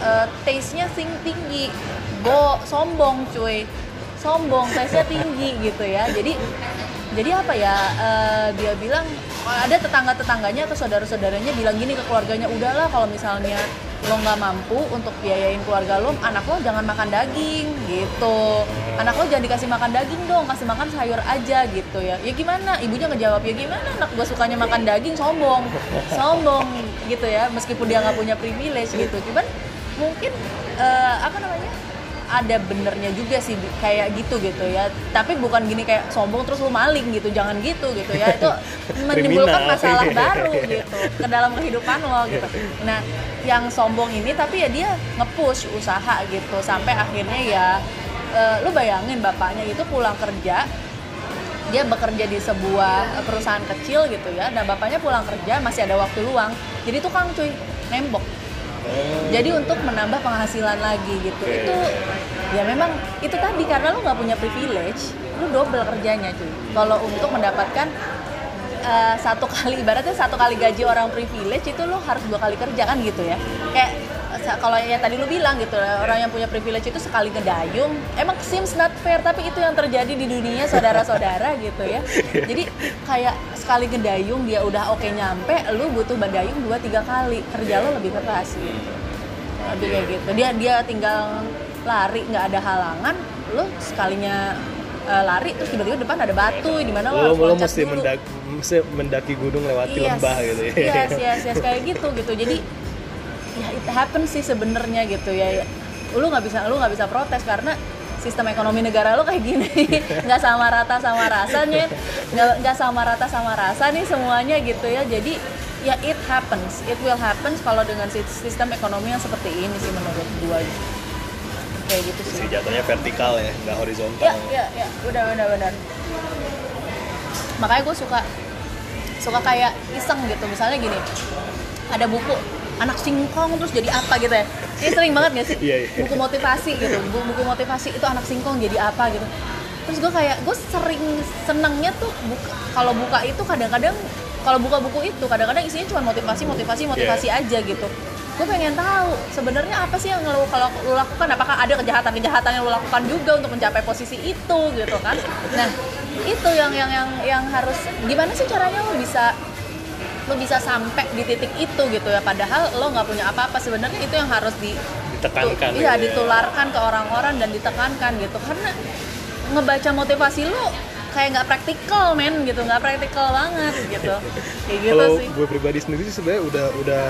eh, taste-nya sing tinggi, go sombong cuy sombong, taste-nya tinggi gitu ya. Jadi jadi apa ya? eh, dia bilang ada tetangga-tetangganya atau saudara-saudaranya bilang gini ke keluarganya, udahlah kalau misalnya lo nggak mampu untuk biayain keluarga lo, anak lo jangan makan daging gitu. Anak lo jangan dikasih makan daging dong, kasih makan sayur aja gitu ya. Ya gimana? Ibunya ngejawab ya gimana? Anak gue sukanya makan daging, sombong, sombong gitu ya. Meskipun dia nggak punya privilege gitu, cuman mungkin eh, apa namanya? Ada benernya juga sih kayak gitu gitu ya. Tapi bukan gini kayak sombong terus lu maling gitu jangan gitu gitu ya. Itu menimbulkan masalah baru gitu ke dalam kehidupan lo gitu. Nah yang sombong ini tapi ya dia nge-push usaha gitu sampai akhirnya ya eh, lu bayangin bapaknya itu pulang kerja dia bekerja di sebuah perusahaan kecil gitu ya. Nah bapaknya pulang kerja masih ada waktu luang. Jadi tukang cuy nembok Jadi untuk menambah penghasilan lagi gitu. Oke. itu ya memang itu tadi karena lu nggak punya privilege lu double kerjanya cuy. Kalau untuk mendapatkan eh, satu kali ibaratnya satu kali gaji orang privilege itu lu harus dua kali kerja kan gitu ya. Kayak kalau yang tadi lu bilang gitu orang yang punya privilege itu sekali ngedayung emang seems not fair tapi itu yang terjadi di dunia saudara-saudara gitu ya. Jadi kayak sekali ngedayung dia udah oke nyampe lu butuh badayung dua tiga kali kerja lo lebih keras gitu. Lebih kayak gitu. Dia dia tinggal lari nggak ada halangan lu sekalinya eh, lari terus tiba-tiba depan ada batu di mana lo, lo, harus lo mesti dulu. mendak, mesti mendaki gunung lewati Yes. lembah gitu ya. Yes, yes, yes, kayak gitu gitu. Jadi ya it happens sih sebenarnya gitu ya. Lu nggak bisa lu nggak bisa protes karena sistem ekonomi negara lu kayak gini. Nggak sama rata sama rasanya nggak sama rata sama rasa nih semuanya gitu ya. Jadi ya it happens. It will happens kalau dengan sis- sistem ekonomi yang seperti ini sih menurut gua. Kayak gitu sih. Si jatuhnya vertikal ya nggak horizontal. Ya ya ya. Udah benar benar. Makanya gue suka suka kayak iseng gitu. Misalnya gini ada buku anak singkong terus jadi apa gitu ya. Ini sering banget gak sih? Iya, iya. buku motivasi gitu. Buku, buku motivasi itu anak singkong jadi apa gitu. Terus gue kayak gue sering senangnya tuh buka, kalau buka itu kadang-kadang kalau buka buku itu kadang-kadang isinya cuma motivasi motivasi motivasi aja gitu. Gue pengen tahu sebenarnya apa sih yang lo kalau lo lakukan? Apakah ada kejahatan-kejahatan yang lo lakukan juga untuk mencapai posisi itu gitu kan? Nah itu yang yang yang yang harus gimana sih caranya lo bisa lo bisa sampai di titik itu gitu ya. Padahal lo nggak punya apa-apa. Sebenarnya itu yang harus di ditekankan tu- gitu iya ya. ditularkan ke orang-orang dan ditekankan gitu. Karena ngebaca motivasi lo kayak nggak praktikal men gitu. Nggak praktikal banget gitu. Kayak gitu kalau sih. gue pribadi sendiri sih sebenarnya udah udah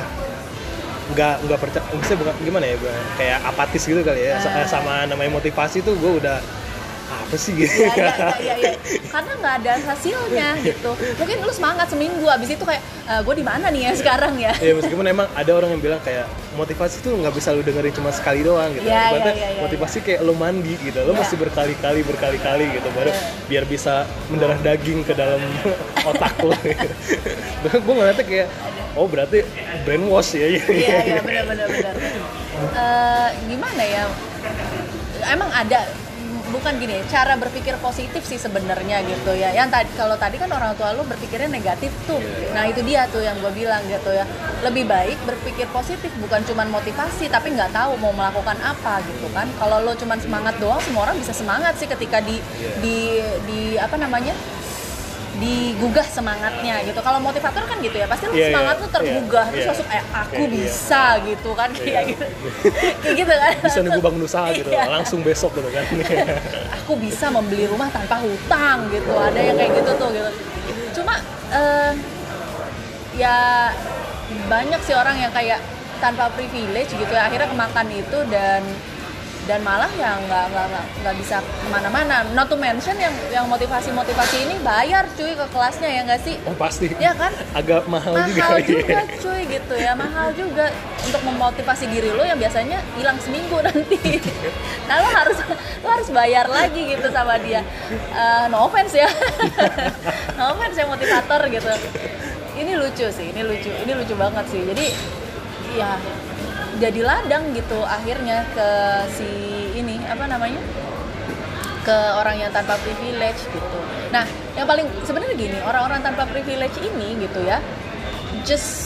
nggak nggak percaya maksudnya bukan gimana ya gue kayak apatis gitu kali ya. Ah. sama namanya motivasi tuh gue udah apa sih gitu Iya, iya, iya, iya, iya. karena nggak ada hasilnya gitu. Mungkin lu semangat seminggu abis itu kayak gue di mana nih ya sekarang ya? Ya meskipun emang ada orang yang bilang kayak motivasi tuh nggak bisa lu dengerin cuma sekali doang gitu. Iya, Ibaratnya iya, iya, iya, motivasi kayak lu mandi gitu. Lo Iya. mesti berkali-kali berkali-kali gitu baru Iya. biar bisa mendarah daging ke dalam otak lo gitu. gue ngeliatnya kayak oh berarti brainwash ya. Iya iya benar benar benar. Eh, gimana ya? Emang ada bukan gini cara berpikir positif sih sebenarnya gitu ya. Yang tadi kalau tadi kan orang tua lu berpikirnya negatif tuh. Nah itu dia tuh yang gue bilang gitu ya. Lebih baik berpikir positif bukan cuman motivasi tapi nggak tahu mau melakukan apa gitu kan. Kalau lo cuman semangat doang semua orang bisa semangat sih ketika di di di apa namanya digugah semangatnya gitu. Kalau motivator kan gitu ya, pasti lu Iya, semangat iya, lu tergugah iya, terus iya. langsung eh aku Iya, iya. bisa gitu kan kayak Iya. gitu. kayak gitu kan. bisa nunggu bangun usaha gitu Iya. langsung besok gitu kan Aku bisa membeli rumah tanpa hutang gitu. Ada yang kayak gitu tuh gitu. Cuma eh, ya banyak sih orang yang kayak tanpa privilege gitu ya akhirnya kemakan itu dan dan malah ya nggak nggak nggak bisa ke mana-mana. Not to mention yang yang motivasi-motivasi ini bayar cuy ke kelasnya ya nggak sih? oh pasti. Ya kan? agak mahal, juga mahal ya. juga cuy gitu ya. Mahal juga. Untuk memotivasi diri lo yang biasanya hilang seminggu nanti. Nah lo harus lo harus bayar lagi gitu sama dia. Eh, no offense ya. No offense ya motivator gitu. Ini lucu sih ini lucu ini lucu banget sih. Jadi ya jadi ladang gitu akhirnya ke si ini apa namanya ke orang yang tanpa privilege gitu. Nah, yang paling sebenarnya gini, orang-orang tanpa privilege ini gitu ya, just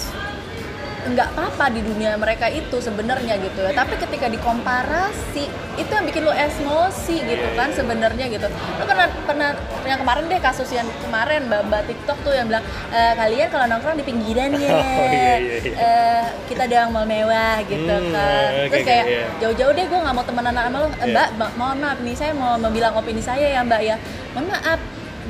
nggak apa-apa di dunia mereka itu sebenarnya gitu ya. Tapi ketika dikomparasi, itu yang bikin lo emosi gitu kan sebenarnya gitu. Lo pernah pernah yang kemarin deh kasus yang kemarin mbak mbak TikTok tuh yang bilang e, kalian kalau nongkrong di pinggiran ya, Oh, iya, iya, iya. Eh, kita doang mal mewah gitu Hmm, kan. Terus kayak iya. jauh-jauh deh gue nggak mau temenan sama lo Eh, Iya. mbak ma- mohon maaf nih saya mau bilang opini saya ya mbak ya mohon maaf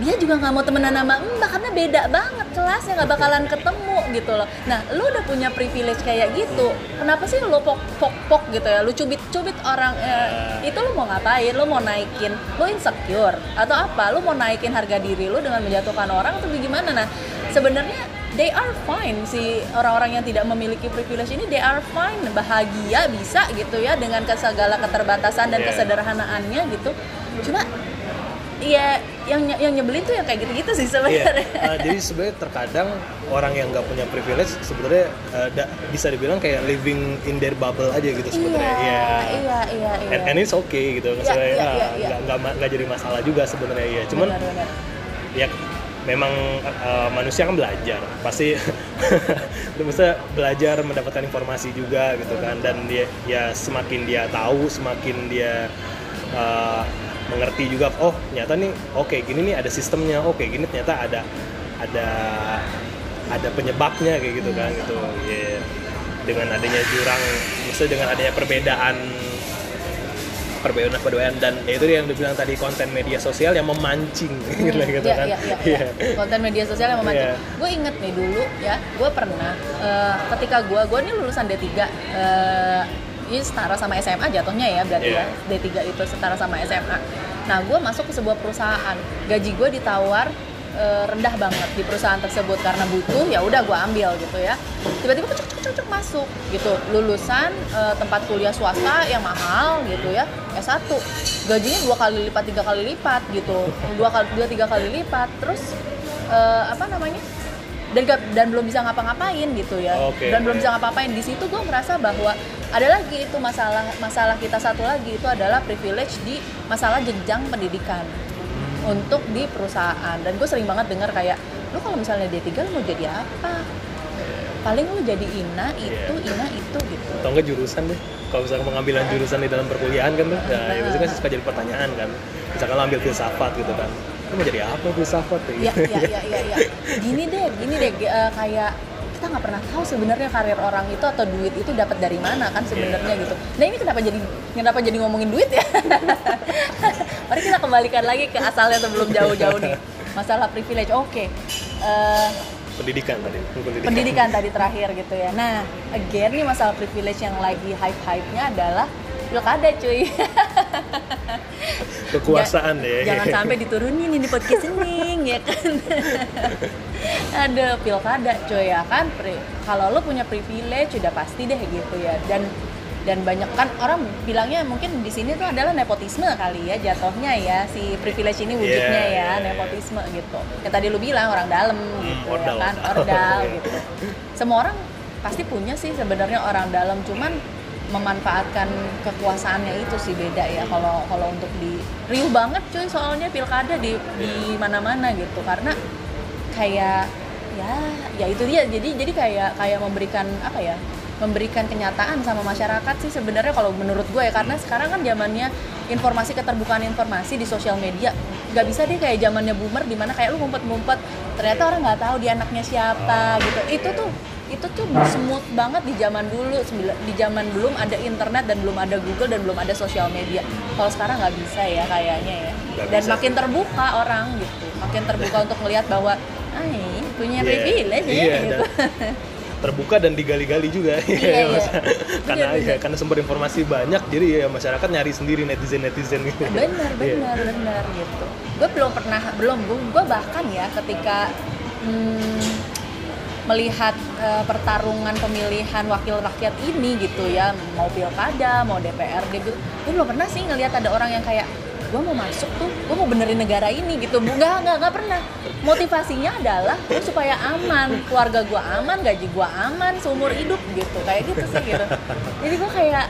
dia juga nggak mau temenan sama mbak karena beda banget kelasnya nggak bakalan ketemu gitu loh. Nah lu udah punya privilege kayak gitu kenapa sih lu pok pok pok gitu ya? Lu cubit cubit orang eh, itu lu mau ngapain? Lu mau naikin lu insecure atau apa? Lu mau naikin harga diri lu dengan menjatuhkan orang atau gimana? Nah sebenarnya they are fine si orang-orang yang tidak memiliki privilege ini they are fine bahagia bisa gitu ya dengan segala keterbatasan dan Yeah. kesederhanaannya gitu. Cuma Iya, yang yang nyebelin tuh yang kayak gitu-gitu sih Iya, sebenarnya. eh, jadi sebenarnya terkadang orang yang nggak punya privilege sebenarnya da- bisa dibilang kayak living in their bubble aja gitu sebenarnya. Iya, Iya. iya, iya, iya. And, and it's okay gitu, Iya, misalnya iya, ah, iya, iya. nggak nggak ma- nggak jadi masalah juga sebenarnya ya. Cuman Benar, benar. ya memang eh, manusia kan belajar, pasti bisa belajar mendapatkan informasi juga gitu kan, dan dia ya semakin dia tahu, semakin dia eh, mengerti juga, oh ternyata nih, oke gini nih ada sistemnya, oke gini ternyata ada ada ada penyebabnya kayak gitu kan gitu, ya dengan adanya jurang, maksudnya dengan adanya perbedaan perbedaan-perbedaan dan ya itu dia yang dibilang tadi konten media sosial yang memancing gitu, gitu Iya, kan. iya, iya, iya. konten media sosial yang memancing. Iya. Gue inget nih dulu ya, gue pernah eh, ketika gue, gue ini lulusan D3, eh, ini setara sama SMA jatuhnya ya berarti Iya. ya D3 itu setara sama SMA. Nah gue masuk ke sebuah perusahaan, gaji gue ditawar eh, rendah banget di perusahaan tersebut karena butuh ya udah gue ambil gitu ya. Tiba-tiba cocok cocok cocok masuk gitu, lulusan eh, tempat kuliah swasta yang mahal gitu ya, S1 gajinya dua kali lipat tiga kali lipat gitu, dua kali dua tiga kali lipat, terus eh, apa namanya? Dan dan belum bisa ngapa-ngapain gitu ya. Oke. dan belum bisa ngapa-ngapain. Di situ gue merasa bahwa ada lagi itu masalah masalah kita satu lagi itu adalah privilege di masalah jenjang pendidikan. Untuk di perusahaan. Dan gue sering banget dengar kayak lu kalau misalnya D3 lu mau jadi apa? Paling lu jadi ina itu ina itu gitu. Atau enggak jurusan deh. Kalau misalkan pengambilan jurusan di dalam perkuliahan kan tuh, ya itu kan suka jadi pertanyaan kan. Misalkan lo ambil filsafat gitu kan. Lu mau jadi apa filsafat tuh? Iya, iya, iya, iya, iya. Gini deh, gini deh, g- eh, kayak kita nggak pernah tahu sebenarnya karir orang itu atau duit itu dapat dari mana kan sebenarnya Iya. gitu. Nah ini kenapa jadi kenapa jadi ngomongin duit ya? Mari kita kembalikan lagi ke asalnya sebelum jauh-jauh nih. Masalah privilege, oke. Eh, Pendidikan tadi. Pendidikan. pendidikan tadi terakhir gitu ya. Nah, again nih masalah privilege yang lagi hype-hype-nya adalah pilkada cuy. Kekuasaan ya. Jangan sampai diturunin ini podcast ini ya kan. Ada pilkada cuy ya kan. Kalau lo punya privilege udah pasti deh gitu ya. Dan dan banyak kan orang bilangnya mungkin di sini tuh adalah nepotisme kali ya jatuhnya ya si privilege ini wujudnya Iya, ya iya, iya. nepotisme gitu. Yang tadi lu bilang orang dalam gitu ya ordal. kan ordal Iya. gitu. Semua orang pasti punya sih sebenarnya orang dalam cuman memanfaatkan kekuasaannya itu sih beda ya kalau kalau untuk di riuh banget cuy soalnya pilkada di di mana-mana gitu karena kayak ya ya itu dia jadi jadi kayak kayak memberikan apa ya memberikan kenyataan sama masyarakat sih sebenarnya kalau menurut gue ya karena sekarang kan zamannya informasi keterbukaan informasi di sosial media nggak bisa deh kayak zamannya boomer di mana kayak lu ngumpet-ngumpet ternyata orang nggak tahu dia anaknya siapa gitu. Itu tuh itu tuh smooth banget di zaman dulu di zaman belum ada internet dan belum ada Google dan belum ada sosial media. Kalau sekarang nggak bisa ya kayaknya ya. Dan bisa. makin terbuka orang gitu. Makin terbuka untuk melihat bahwa ah ini punya Iya, privilege ya iya, gitu. dan terbuka dan digali-gali juga. Iya, iya. Masa- karena Bener, ya, bener. karena sumber informasi banyak jadi ya masyarakat nyari sendiri netizen netizen gitu. Benar Iya. benar benar gitu. Gue belum pernah belum gue bahkan ya ketika hmm, melihat eh, pertarungan pemilihan wakil rakyat ini gitu ya mau pilkada mau DPRD gitu. Gue belum pernah sih ngelihat ada orang yang kayak gue mau masuk tuh gue mau benerin negara ini gitu. Nggak nggak nggak pernah. Motivasinya adalah gue supaya aman keluarga gue aman gaji gue aman seumur hidup gitu. Kayak gitu sih gitu. Jadi gue kayak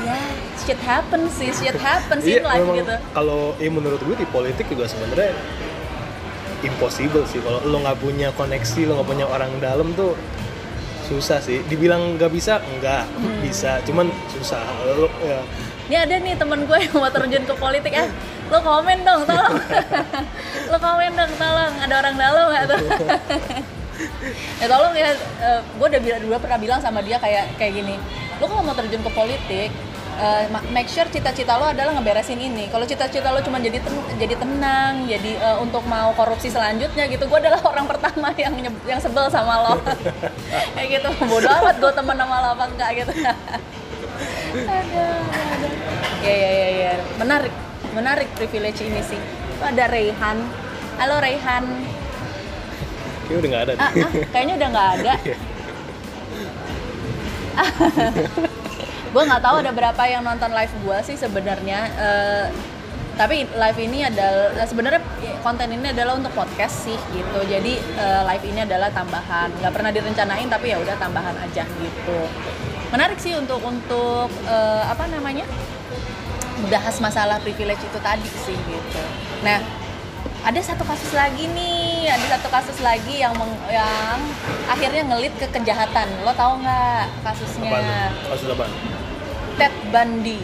ya shit happens sih shit happens in Iya, life memang gitu. kalau ya menurut gue di politik juga sebenarnya impossible sih. Kalau lo nggak punya koneksi lo nggak punya orang dalam tuh susah sih. Dibilang nggak bisa enggak Hmm. bisa. Cuman susah. Lo ya. Ini ada nih temen gue yang mau terjun ke politik ah lo komen dong tolong. Lo komen dong tolong. Ada orang dalam nggak tuh? Ya tolong ya. Eh, gue udah bilang dulu pernah bilang sama dia kayak kayak gini. Lo kalau mau terjun ke politik eh, ma- make sure cita-cita lo adalah ngeberesin ini. Kalau cita-cita lo cuma jadi ten- jadi tenang jadi eh, untuk mau korupsi selanjutnya gitu gue adalah orang pertama yang yang sebel sama lo. Kayak gitu bodoh amat gue temen sama lo apa enggak gitu. Aduh, aduh. ya ya ya ya. Menarik menarik privilege ini sih. Tuh ada Raihan halo Raihan kayaknya udah nggak ada ah, ah, kayaknya udah nggak ada. Gue nggak tahu ada berapa yang nonton live gue sih sebenarnya Eh, tapi live ini adalah sebenarnya konten ini adalah untuk podcast sih gitu. Jadi eh, live ini adalah tambahan. Nggak pernah direncanain tapi ya udah tambahan aja gitu. Menarik sih untuk untuk eh, apa namanya bahas masalah privilege itu tadi sih gitu. Nah ada satu kasus lagi nih ada satu kasus lagi yang meng- yang akhirnya ngelit ke kejahatan. Lo tau nggak kasusnya? Kasus apaan? Ted Bundy.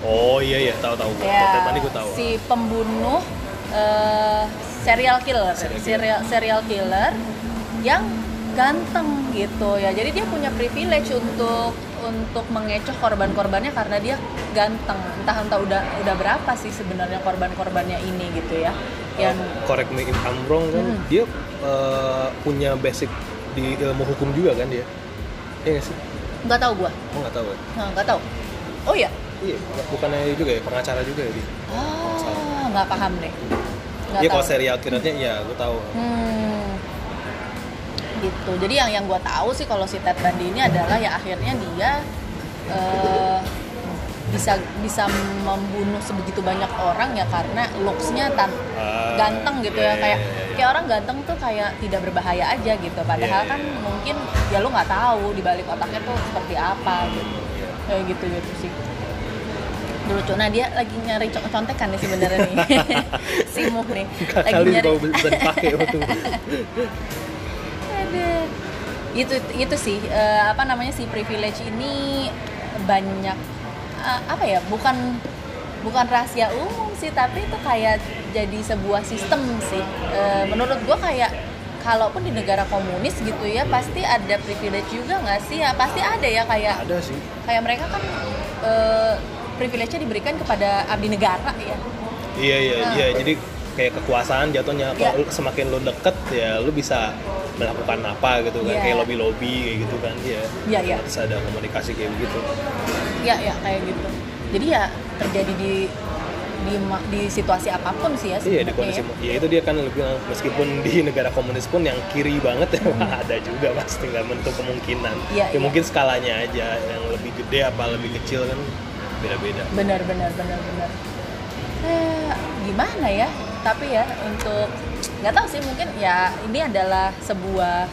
Oh iya iya tahu tahu. Ya tadi gue tahu. si pembunuh eh, serial killer Serial serial serial killer yang ganteng gitu ya. Jadi dia punya privilege untuk untuk mengecoh korban-korbannya karena dia ganteng. Entah entah udah udah berapa sih sebenarnya korban-korbannya ini gitu ya. Yang correct me if I'm wrong kan Hmm. dia eh, punya basic di ilmu hukum juga kan dia? Iya sih nggak tahu gua. Oh nggak tahu ya? Nah, nggak tahu. Oh ya iya bukannya juga ya pengacara juga ya dia oh nggak paham deh. Nggak Iya kalau serial killernya iya gue tahu. Hmm, gitu. Jadi yang yang gue tahu sih kalau si Ted Bundy ini adalah ya akhirnya dia eh, bisa bisa membunuh sebegitu banyak orang ya karena looksnya tan Ah, ganteng gitu iya, ya kayak iya, iya. kayak orang ganteng tuh kayak tidak berbahaya aja gitu. Padahal Iya, kan iya. mungkin ya lu nggak tahu di balik otaknya tuh seperti apa gitu. Iya. Kayak gitu gitu sih. Lucu. Nah dia lagi nyari co- contekan nih sebenarnya nih. si Muh nih. Lagi kali nyari waktu ada itu itu sih eh, apa namanya si privilege ini banyak eh, apa ya bukan bukan rahasia umum sih tapi itu kayak jadi sebuah sistem sih Eh, menurut gua kayak kalaupun di negara komunis gitu ya pasti ada privilege juga nggak sih ya pasti ada ya kayak ada sih kayak mereka kan eh, privilege-nya diberikan kepada abdi negara ya iya iya Nah. iya jadi kayak kekuasaan jatuhnya Iya. kalau lu- semakin lu deket ya lu bisa melakukan apa gitu kan Iya. kayak lobby lobby kayak gitu kan iya Iya, iya. Terus ada komunikasi kayak begitu ya ya kayak gitu jadi ya terjadi di di di situasi apa pun sih ya Iya di kondisi ya. ya itu dia kan lebih meskipun di negara komunis pun yang kiri banget ya ada juga pasti nggak menutup kemungkinan. Iya, ya iya. mungkin skalanya aja yang lebih gede apa lebih kecil kan beda-beda. benar benar benar benar eh, gimana ya tapi ya untuk nggak tahu sih mungkin ya ini adalah sebuah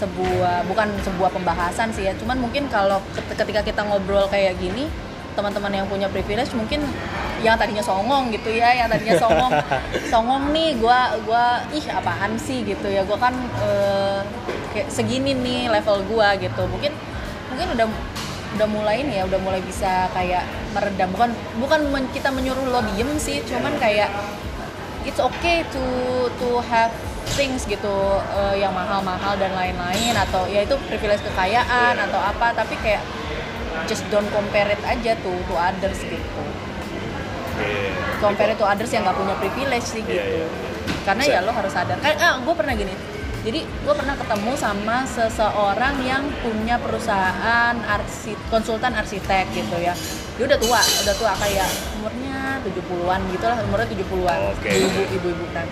sebuah bukan sebuah pembahasan sih ya. Cuman mungkin kalau ket- ketika kita ngobrol kayak gini teman-teman yang punya privilege mungkin yang tadinya songong gitu ya yang tadinya songong songong nih gua gua ih apaan sih gitu ya. Gua kan eh, kayak segini nih level gua gitu. Mungkin mungkin udah udah mulai ini ya udah mulai bisa kayak meredam. Bukan bukan men- kita menyuruh lo diem sih cuman kayak it's okay to to have things gitu eh, yang mahal-mahal dan lain-lain atau ya itu privilege kekayaan Iya. atau apa tapi kayak just don't compare it aja tuh to others gitu Iya. compare it to others yang nggak punya privilege sih gitu Iya, iya. karena Bisa. ya lo harus sadar kan ah, gue pernah gini jadi gue pernah ketemu sama seseorang yang punya perusahaan arsi konsultan arsitek gitu ya dia udah tua udah tua kayak umurnya 70-an gitu lah umurnya 70-an Oke. ibu ibu-ibu kan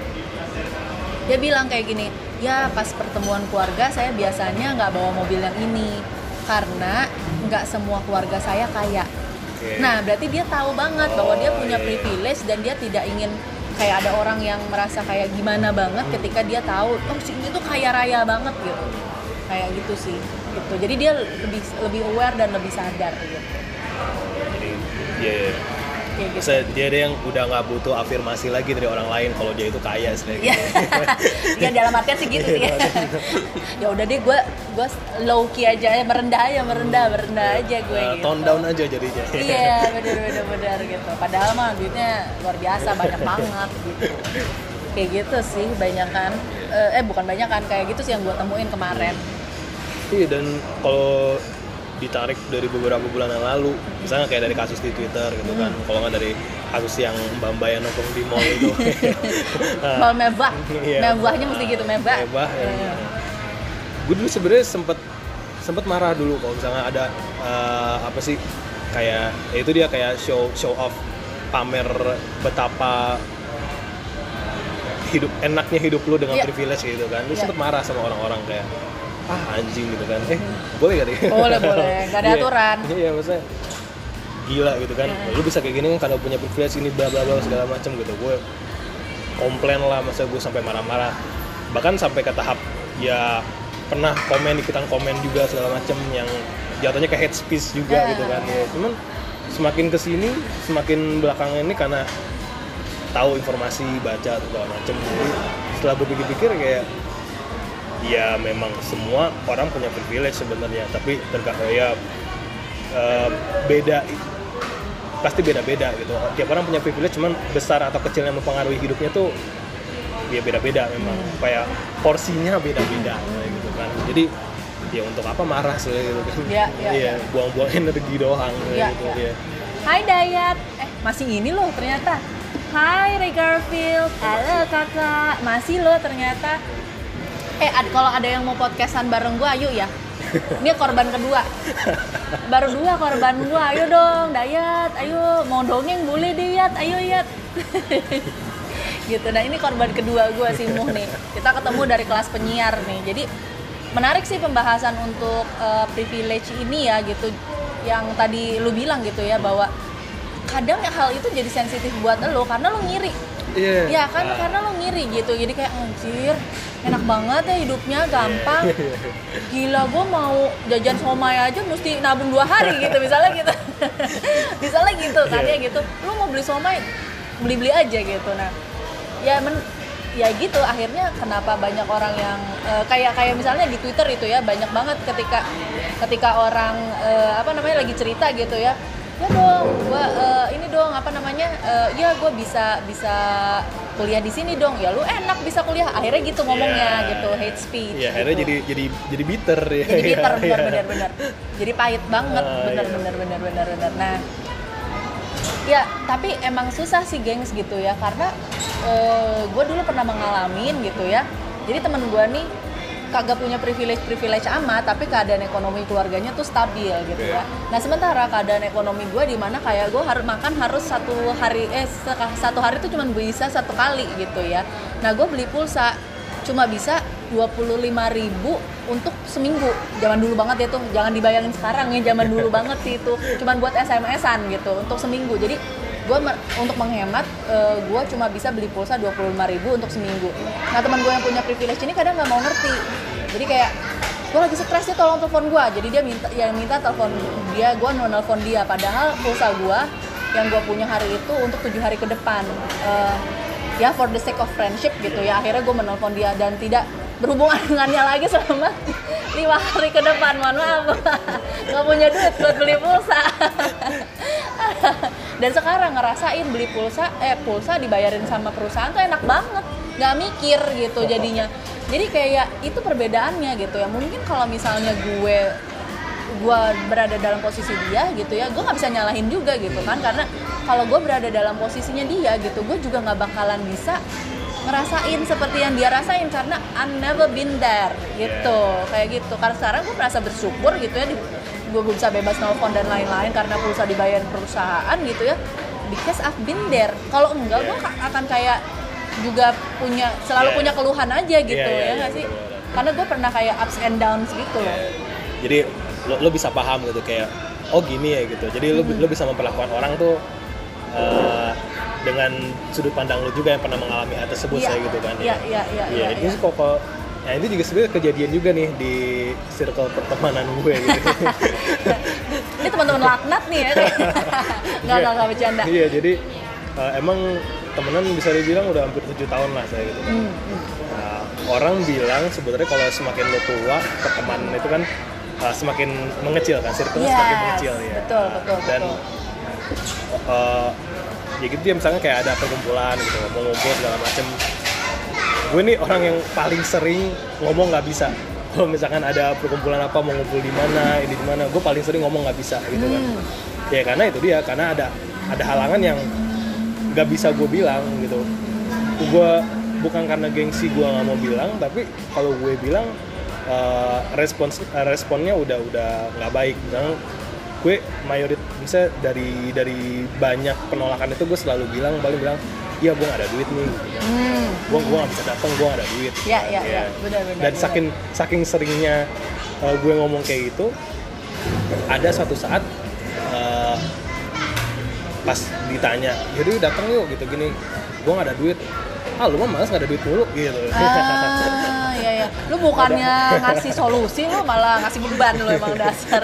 dia bilang kayak gini ya pas pertemuan keluarga saya biasanya nggak bawa mobil yang ini karena nggak semua keluarga saya kaya Oke. Nah, berarti dia tahu banget bahwa dia Oh, punya iya. privilege dan dia tidak ingin kayak ada orang yang merasa kayak gimana banget ketika dia tahu oh si ini tuh kaya raya banget gitu. Kayak gitu sih. Gitu. Jadi dia lebih lebih aware dan lebih sadar gitu. Jadi iya. iya. Kayak gitu. Maksudnya dia ada yang udah nggak butuh afirmasi lagi dari orang lain kalau dia itu kaya Ya, istilahnya. gitu. ya dalam artian sih gitu sih. ya udah deh gue gue low key aja ya merendah aja merendah merendah aja gue Eh, gitu. tone down aja jadinya. Iya bener bener bener gitu. Padahal mah duitnya luar biasa banyak banget gitu. Kayak gitu sih banyak kan. Eh, eh bukan banyak kan kayak gitu sih yang gue temuin kemarin. Iya dan kalau ditarik dari beberapa bulan yang lalu, misalnya kayak dari kasus di Twitter gitu kan, Hmm. kalau nggak dari kasus yang Mbak Mbak yang nongkrong di mall itu, Nah, Mal mewah, Iya. mewahnya mesti gitu mewah. mewah. ya. Iya. Gue dulu sebenarnya sempet sempet marah dulu kalau misalnya ada eh, apa sih kayak ya itu dia kayak show show off pamer betapa hidup enaknya hidup lu dengan Iya. privilege gitu kan. Lu Iya. sempet marah sama orang-orang kayak ah anjing gitu kan. Eh, boleh gak deh? Boleh, boleh. Nggak ada Iya. aturan. Iya, maksudnya gila gitu kan. Iya. Lu bisa kayak gini kan karena punya privilege ini bla bla bla segala macam gitu. Gue komplain lah masa gue sampai marah-marah. Bahkan sampai ke tahap ya pernah komen ikutan komen juga segala macam yang jatuhnya ke hate speech juga Iya. gitu kan. Ya, cuman semakin ke sini semakin belakangan ini karena tahu informasi baca atau segala macam jadi setelah gue pikir-pikir kayak ya memang semua orang punya privilege sebenarnya tapi tergantung ya eh, beda pasti beda-beda gitu. Tiap orang punya privilege cuman besar atau kecil yang mempengaruhi hidupnya tuh ya beda-beda memang. Kayak porsinya beda-beda gitu kan. Jadi ya untuk apa marah sih gitu kan. Iya, iya, iya. buang-buang energi doang Iya, gitu iya. ya. Hai Dayat, eh masih ini loh ternyata. Hai Ray Garfield, halo kakak, masih loh ternyata. Eh ad- kalau ada yang mau podcastan bareng gua, ayo ya. Ini korban kedua. Baru dua korban gua, ayo dong Dayat, ayo mau dongeng boleh deh Yat, ayo Yat. gitu, nah ini korban kedua gua sih Muh nih. Kita ketemu dari kelas penyiar nih, jadi menarik sih pembahasan untuk eh, privilege ini ya gitu yang tadi lu bilang gitu ya bahwa kadang ya hal itu jadi sensitif buat lo karena lo ngiri. Iya. Ya kan? Ah. karena lo ngiri gitu. Jadi kayak anjir enak banget ya hidupnya gampang. Gila gue mau jajan somai aja mesti nabung dua hari gitu misalnya gitu. Misalnya gitu kan ya gitu. Lu mau beli somai beli beli aja gitu. Nah ya men ya gitu. Akhirnya kenapa banyak orang yang eh, kayak kayak misalnya di Twitter itu ya banyak banget ketika ketika orang eh, apa namanya lagi cerita gitu ya ya dong gua eh, ini dong apa namanya eh, ya gue bisa bisa kuliah di sini dong ya lu enak bisa kuliah akhirnya gitu ngomongnya Iya. gitu hate speech akhirnya gitu. jadi jadi jadi bitter ya. jadi bitter Iya, benar iya. benar benar jadi pahit banget Ah, benar iya. benar benar benar benar nah ya tapi emang susah sih gengs gitu ya karena gue dulu pernah mengalamin gitu ya jadi temen gue nih kagak punya privilege privilege amat tapi keadaan ekonomi keluarganya tuh stabil gitu ya nah sementara keadaan ekonomi gue di mana kayak gue harus makan harus satu hari eh satu hari tuh cuma bisa satu kali gitu ya. Nah gue beli pulsa cuma bisa 25.000 ribu untuk seminggu. Zaman dulu banget ya tuh jangan dibayangin sekarang ya zaman dulu banget sih itu. Cuman buat SMS-an gitu untuk seminggu. Jadi gue untuk menghemat gue cuma bisa beli pulsa 25.000 ribu untuk seminggu. Nah teman gue yang punya privilege ini kadang nggak mau ngerti. Jadi kayak gue lagi stres tolong telepon gue jadi dia minta yang minta telepon dia gue mau nelfon dia. Padahal pulsa gue yang gue punya hari itu untuk tujuh hari ke depan. Eh, ya for the sake of friendship gitu ya. Akhirnya gue menelpon dia dan tidak berhubungan dengannya lagi selama lima hari ke depan. Mohon maaf nggak punya duit buat beli pulsa dan sekarang ngerasain beli pulsa eh pulsa dibayarin sama perusahaan tuh enak banget. Nggak mikir gitu jadinya. Jadi kayak itu perbedaannya gitu ya. Mungkin kalau misalnya gue gue berada dalam posisi dia gitu ya gue nggak bisa nyalahin juga gitu kan. Karena kalau gue berada dalam posisinya dia gitu gue juga nggak bakalan bisa ngerasain seperti yang dia rasain karena I never been there gitu. Kayak gitu. Karena sekarang gue merasa bersyukur gitu ya gue bisa bebas nelfon dan lain-lain karena pulsa dibayar perusahaan gitu ya because I've been there kalau enggak gue akan kayak juga punya selalu Yeah. punya keluhan aja gitu Iya, iya, ya iya, nggak sih benar-benar. karena gue pernah kayak ups and downs gitu loh Jadi lo, lo bisa paham gitu kayak oh gini ya gitu. Jadi lo, lo bisa memperlakukan orang tuh eh, dengan sudut pandang lo juga yang pernah mengalami hal tersebut Iya. saya gitu kan. Iya, iya, iya, Iya, iya, iya. sih kok- Nah itu juga sebenarnya kejadian juga nih di circle pertemanan gue gitu. ini teman-teman laknat nih ya nggak nggak nggak bercanda Iya jadi eh, emang temenan bisa dibilang udah hampir tujuh tahun lah saya gitu kan. Hmm, hmm. Nah, orang bilang sebenarnya kalau semakin lo tua pertemanan itu kan uh, semakin mengecil kan, circle Yes, semakin mengecil ya. betul, betul, Dan betul. uh, ya gitu ya misalnya kayak ada perkumpulan gitu, mau ngobrol segala macem. Gue nih orang yang paling sering ngomong nggak bisa. Kalau misalkan ada perkumpulan apa mau ngumpul di mana, ini di mana, gue paling sering ngomong nggak bisa gitu kan. Hmm. Ya karena itu dia, karena ada ada halangan yang nggak bisa gue bilang gitu. Gue bukan karena gengsi gue nggak mau bilang, tapi kalau gue bilang eh, respons eh, responnya udah udah nggak baik. Misalnya gue mayoritas misalnya dari dari banyak penolakan itu gue selalu bilang paling bilang iya gue nggak ada duit nih gitu kan. Hmm. gue gue nggak bisa datang gue nggak ada duit Ya, ya, ya. Benar, benar, dan benar. saking saking seringnya uh, gue ngomong kayak gitu ada suatu saat uh, pas ditanya yuk datang yuk gitu gini gue nggak ada duit ah lu mah malas nggak ada duit mulu gitu ah ya ya lu bukannya ngasih solusi lu malah ngasih beban lu emang dasar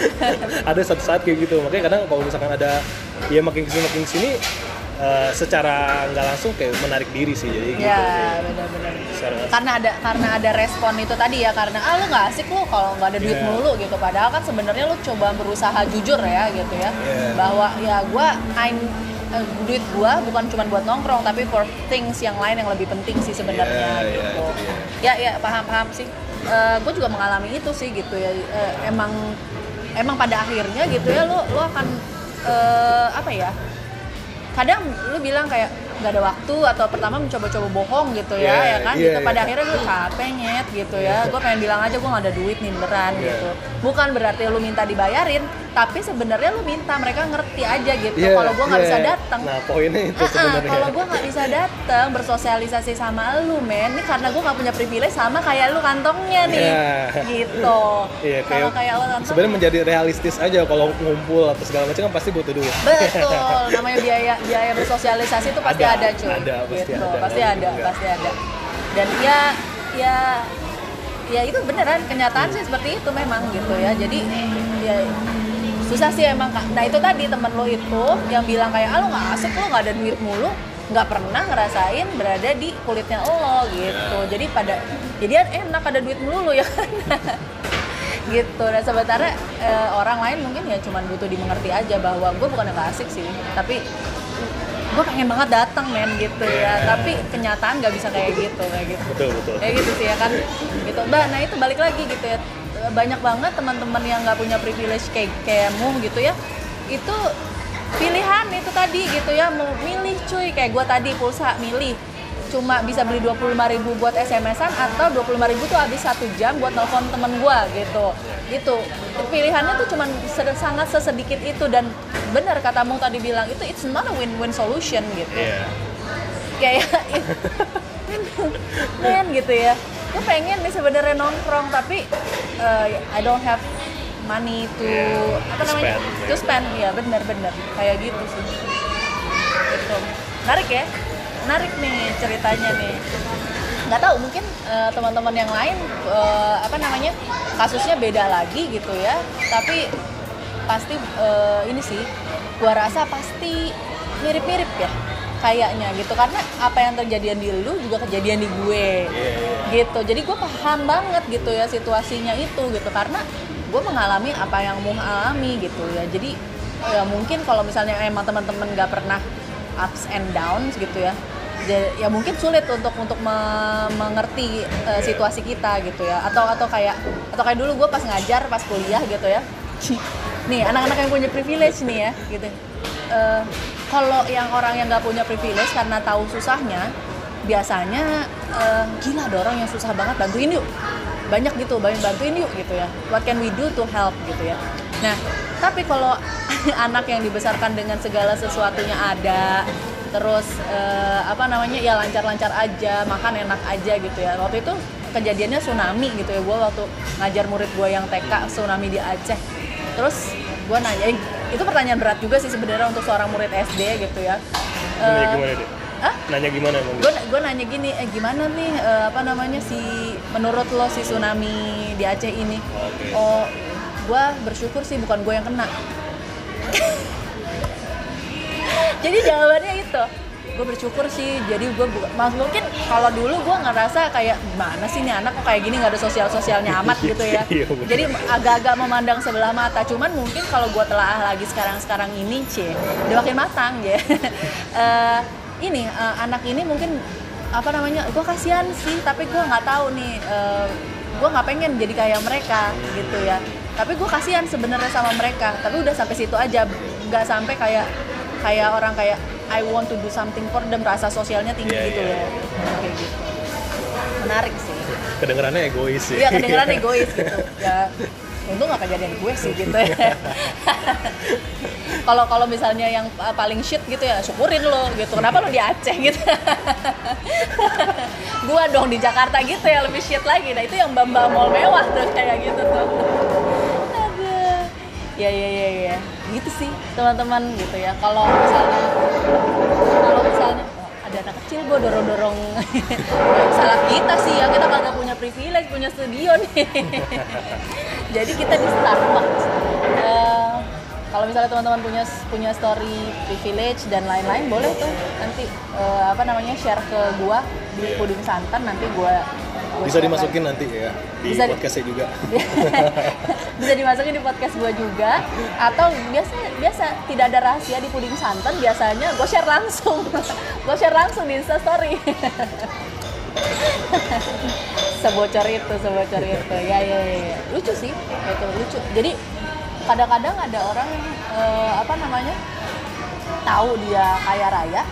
ada satu saat kayak gitu makanya kadang kalau misalkan ada ya makin ke sini makin ke sini uh, secara nggak langsung kayak menarik diri sih jadi gitu ya benar-benar karena ada karena ada respon itu tadi ya karena ah lu nggak asik lu kalau nggak ada duit Iya. mulu gitu padahal kan sebenarnya lu coba berusaha jujur ya gitu ya Iya. bahwa ya gua I'm eh, duit gua bukan cuma buat nongkrong tapi for things yang lain yang lebih penting sih sebenarnya Iya, iya, gitu. itu dia. ya ya paham paham sih. gue juga mengalami itu sih gitu ya. Eh, emang emang pada akhirnya gitu ya lo lo akan eh, apa ya? Kadang lu bilang kayak nggak ada waktu atau pertama mencoba-coba bohong gitu ya, Iya, ya kan? iya, gitu. Pada iya. akhirnya gue capek nyet gitu ya. Gue pengen bilang aja gue nggak ada duit nih beneran Iya. gitu. Bukan berarti lu minta dibayarin, tapi sebenarnya lu minta mereka ngerti aja gitu. Iya, Kalau gue nggak iya. bisa datang, Nah, poinnya itu sebenarnya. kalau gue nggak bisa datang bersosialisasi sama lu men ini karena gue nggak punya privilege sama kayak lu kantongnya nih Iya. gitu Iya, kalau kayak lo kantong sebenarnya menjadi realistis aja kalau ngumpul atau segala macam kan pasti butuh duit. betul namanya biaya biaya bersosialisasi itu pasti Ada, ada, cuy. Ada, pasti gitu, ada. pasti ada mungkin nggak. pasti ada. Dan ya ya ya itu beneran kenyataan sih seperti itu memang gitu ya. Jadi ya susah sih emang Kak. nah itu tadi temen lo itu yang bilang kayak ah lo nggak asik lo nggak ada duit mulu. Nggak pernah ngerasain berada di kulitnya lo gitu. Jadi pada jadi enak ada duit mulu ya kan? Gitu. Dan sementara eh, orang lain mungkin ya cuman butuh dimengerti aja bahwa gue bukan yang gak asik sih. Tapi gue pengen banget datang men gitu ya. Tapi kenyataan nggak bisa kayak gitu kayak gitu. Betul, betul. kayak gitu sih ya kan? Gitu. Mbak nah itu balik lagi gitu ya. Banyak banget teman-teman yang nggak punya privilege kayak kayakmu gitu ya. Itu pilihan itu tadi gitu ya. Mau milih cuy. Kayak gue tadi pulsa milih cuma bisa beli 25.000 ribu buat SMS-an atau 25.000 ribu tuh habis satu jam buat telepon temen gue gitu. Gitu pilihannya tuh cuman sangat sesedikit itu dan benar katamu tadi bilang itu it's not a win-win solution gitu. Iya. kayak men gitu ya. Gue pengen nih sebenarnya nongkrong tapi uh, I don't have money to Yeah, apa namanya spend, to spend. Ya benar-benar kayak gitu sih. Gitu. Menarik ya menarik nih ceritanya nih. Nggak tahu mungkin uh, teman-teman yang lain uh, apa namanya kasusnya beda lagi gitu ya. Tapi pasti uh, ini sih gua rasa pasti mirip-mirip ya kayaknya gitu. Karena apa yang terjadi di lu juga kejadian di gue iya. gitu. Jadi gue paham banget gitu ya situasinya itu gitu. Karena gue mengalami apa yang mau alami gitu ya. Jadi ya mungkin kalau misalnya emang teman-teman nggak pernah ups and downs gitu ya. Ya mungkin sulit untuk untuk me- mengerti eh, situasi kita gitu ya. Atau atau kayak atau kayak dulu gue pas ngajar pas kuliah gitu ya. Nih anak-anak yang punya privilege nih ya gitu. Eh, kalau yang orang yang nggak punya privilege karena tahu susahnya biasanya eh, gila ada orang yang susah banget bantuin yuk. Banyak gitu bantuin yuk gitu ya. What can we do to help gitu ya? Nah tapi kalau anak yang dibesarkan dengan segala sesuatunya ada terus eh, apa namanya ya lancar-lancar aja makan enak aja gitu ya waktu itu kejadiannya tsunami gitu ya gue waktu ngajar murid gue yang TK tsunami di Aceh terus gue nanya itu pertanyaan berat juga sih sebenarnya untuk seorang murid SD gitu ya Nanya Eh, gimana deh? Hah? Nanya gimana emang? gue gue nanya gini eh gimana nih eh, apa namanya si menurut lo si tsunami di Aceh ini Oke. oh gue bersyukur sih bukan gue yang kena jadi jawabannya itu gue bersyukur sih jadi gue mas mungkin kalau dulu gue ngerasa kayak gimana sih nih anak kok kayak gini nggak ada sosial sosialnya amat gitu ya. Iya, jadi agak-agak memandang sebelah mata. Cuman mungkin kalau gue telah lagi sekarang-sekarang ini cie udah makin matang ya. Eh, ini eh, anak ini mungkin apa namanya gue kasihan sih tapi gue nggak tahu nih gue nggak pengen jadi kayak mereka gitu ya tapi gue kasihan sebenarnya sama mereka tapi udah sampai situ aja nggak sampai kayak kayak orang kayak I want to do something for them rasa sosialnya tinggi Iya, gitu iya. loh kayak gitu menarik sih Kedengerannya egois sih. Iya kedengeran egois gitu. Ya untung gak kejadian gue sih gitu ya. Kalau kalau misalnya yang paling shit gitu ya syukurin lo gitu. Kenapa lo di Aceh gitu? gua dong di Jakarta gitu ya lebih shit lagi. Nah itu yang bamba mall mewah tuh. Gitu sih teman-teman gitu ya. Kalau misalnya kalau misalnya oh, ada anak kecil gue dorong dorong salah kita sih ya. Kita kagak punya privilege punya studio nih. Jadi kita di Starbucks. Eh, kalau misalnya teman-teman punya punya story privilege dan lain-lain boleh tuh. Nanti eh, apa namanya share ke gua di puding santan. Nanti Gua bisa dimasukin nanti ya di Bisa di- podcastnya juga. Bisa dimasukin di podcast gue juga. Atau biasa biasa tidak ada rahasia di puding santan biasanya gue share langsung. Gue share langsung di instastory sebocor itu sebocor itu. Ya ya ya, ya. lucu sih itu lucu. Jadi kadang-kadang ada orang yang eh, apa namanya tahu dia kaya raya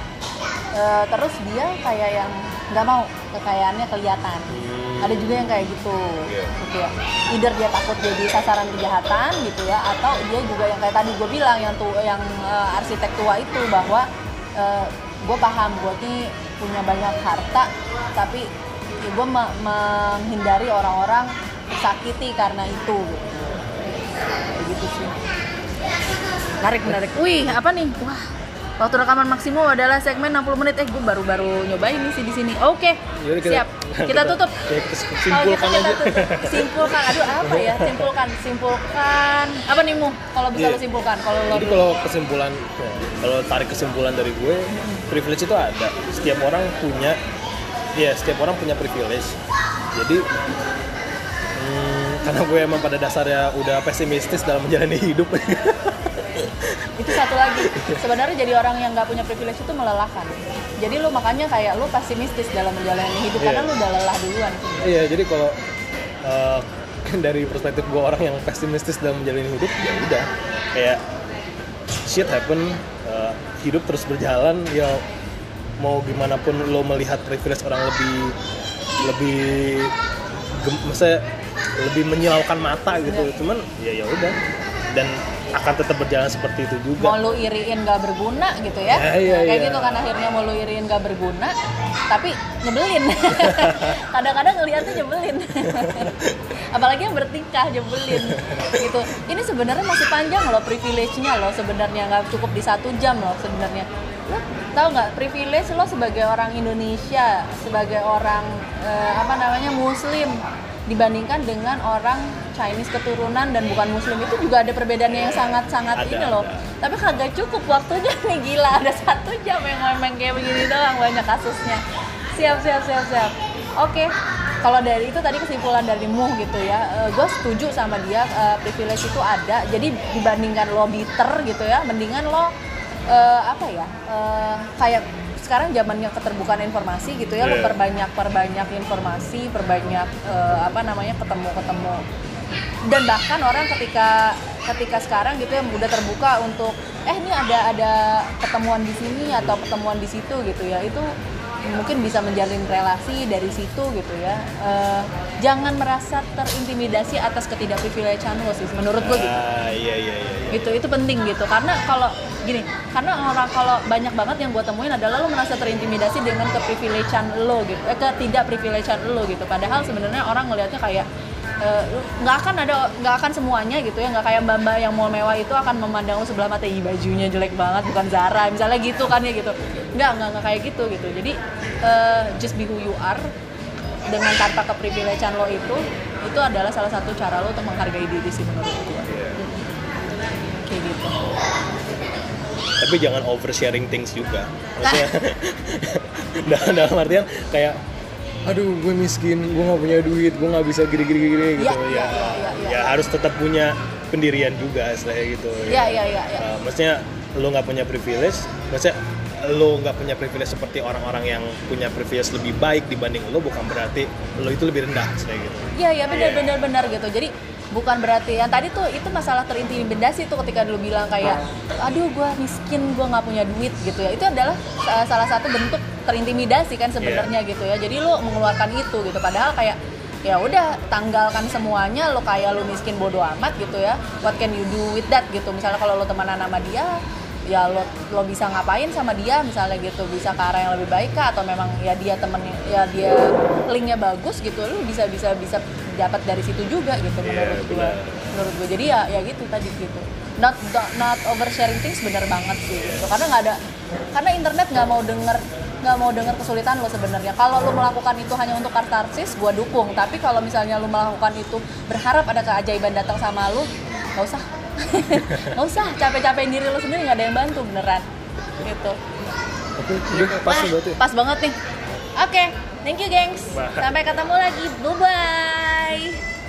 eh, terus dia kayak yang nggak mau kekayaannya kelihatan. Hmm. ada juga yang kayak gitu. Iya. gitu ya. Either dia takut jadi sasaran kejahatan gitu ya atau dia juga yang kayak tadi gue bilang yang tuh yang eh, arsitek tua itu bahwa gue paham gue nih punya banyak harta tapi ya gue menghindari orang-orang tersakiti karena itu. Gitu gitu sih. Menarik menarik. Wih apa nih? Wah waktu rekaman maksimum adalah segmen 60 menit. Eh gue baru-baru nyobain nih sih di sini. Oke Yaudah, siap. Kita, tutup. kalau gitu simpulkan kita aja. Tutup. simpulkan. Aduh apa ya? Simpulkan. Simpulkan. Apa nih mu? Kalau bisa Iya. lo simpulkan kalau lo Jadi kalau kesimpulan, kalau tarik kesimpulan dari gue, privilege itu ada. Setiap orang punya, ya setiap orang punya privilege. Jadi hmm, karena gue emang pada dasarnya udah pesimistis dalam menjalani hidup. itu satu lagi sebenarnya jadi orang yang nggak punya privilege itu melelahkan. Jadi lu makanya kayak lu pesimistis dalam menjalani hidup karena Iya. lu udah lelah duluan. Iya, jadi kalau eh, dari perspektif gue orang yang pesimistis dalam menjalani hidup, ya udah. Kayak shit happen, eh, hidup terus berjalan, ya mau gimana pun lo melihat privilege orang lebih lebih gem, maksudnya lebih menyilaukan mata gitu, cuman ya ya udah. Dan akan tetap berjalan seperti itu juga. mau lu iriin gak berguna gitu ya, Ya, iya, kayak iya. gitu kan akhirnya mau lu iriin gak berguna tapi nyebelin. Kadang-kadang ngeliatnya nyebelin. Apalagi yang bertingkah nyebelin gitu. Ini sebenarnya masih panjang loh privilege-nya loh sebenarnya nggak cukup di satu jam loh sebenarnya. Lo tahu nggak privilege lo sebagai orang Indonesia sebagai orang eh, apa namanya Muslim dibandingkan dengan orang Chinese keturunan dan bukan Muslim itu juga ada perbedaannya yang sangat-sangat Ada, ini loh. ada. Tapi kagak cukup waktunya nih gila ada satu jam yang ngomong kayak begini doang banyak kasusnya. Siap siap siap siap. Oke. Kalau dari itu tadi kesimpulan dari Mu gitu ya, gue setuju sama dia eh, privilege itu ada. Jadi dibandingkan lo bitter gitu ya, mendingan lo eh, apa ya eh, kayak sekarang zamannya keterbukaan informasi gitu ya, lo Iya. perbanyak perbanyak informasi, perbanyak eh, apa namanya ketemu ketemu dan bahkan orang ketika ketika sekarang gitu ya udah terbuka untuk eh ini ada ada pertemuan di sini atau pertemuan di situ gitu ya itu mungkin bisa menjalin relasi dari situ gitu ya Eh, jangan merasa terintimidasi atas ketidakprivilegean lo sih menurut gue gitu Ah, iya iya iya. iya. gitu itu penting gitu karena kalau gini karena orang kalau banyak banget yang gue temuin adalah lo merasa terintimidasi dengan keprivilegean lo gitu eh, ketidakprivilegean lo gitu padahal sebenarnya orang ngelihatnya kayak eh, lu- nggak akan ada nggak akan semuanya gitu ya. Nggak kayak mbak mbak yang mau mewah itu akan memandang lo sebelah mata Ih, bajunya jelek banget bukan Zara. Misalnya gitu kan ya gitu. Nggak nggak nggak kayak gitu gitu. Jadi eh, just be who you are dengan tanpa keprivilegean lo itu itu adalah salah satu cara lo untuk menghargai diri sih menurut gue kayak gitu. Tapi jangan oversharing things juga. Maksudnya dalam, dalam artian kayak aduh gue miskin gue nggak punya duit gue nggak bisa gini gini gini gitu Iya, ya iya, iya, iya, iya. ya harus tetap punya pendirian juga istilahnya gitu Iya, iya, iya, iya. Nah, maksudnya lo nggak punya privilege maksudnya lo nggak punya privilege seperti orang-orang yang punya privilege lebih baik dibanding lo bukan berarti lo itu lebih rendah istilahnya gitu. Iya iya benar Iya. benar benar gitu. Jadi bukan berarti yang tadi tuh itu masalah terintimidasi tuh ketika dulu bilang kayak aduh gua miskin gua nggak punya duit gitu ya. Itu adalah sa- salah satu bentuk terintimidasi kan sebenarnya gitu ya. Jadi lu mengeluarkan itu gitu. Padahal kayak ya udah tanggalkan semuanya lo kayak lu miskin bodoh amat gitu ya. What can you do with that gitu? Misalnya kalau lo temenan sama dia ya lo lo bisa ngapain sama dia misalnya gitu bisa ke arah yang lebih baik kah? Atau memang ya dia temen ya dia linknya bagus gitu lo bisa bisa bisa dapat dari situ juga gitu Iya, menurut gue benar. menurut gue jadi ya ya gitu tadi gitu. Not not oversharing things bener banget sih gitu. karena nggak ada karena internet nggak mau denger nggak mau denger kesulitan lo sebenarnya. Kalau lo melakukan itu hanya untuk kartarsis gue dukung. Tapi kalau misalnya lo melakukan itu berharap ada keajaiban datang sama lo nggak usah nggak usah capek-capekin diri lo sendiri nggak ada yang bantu beneran gitu udah pas berarti pas banget nih oke Thank you, gengs. Sampai ketemu lagi. Bye bye.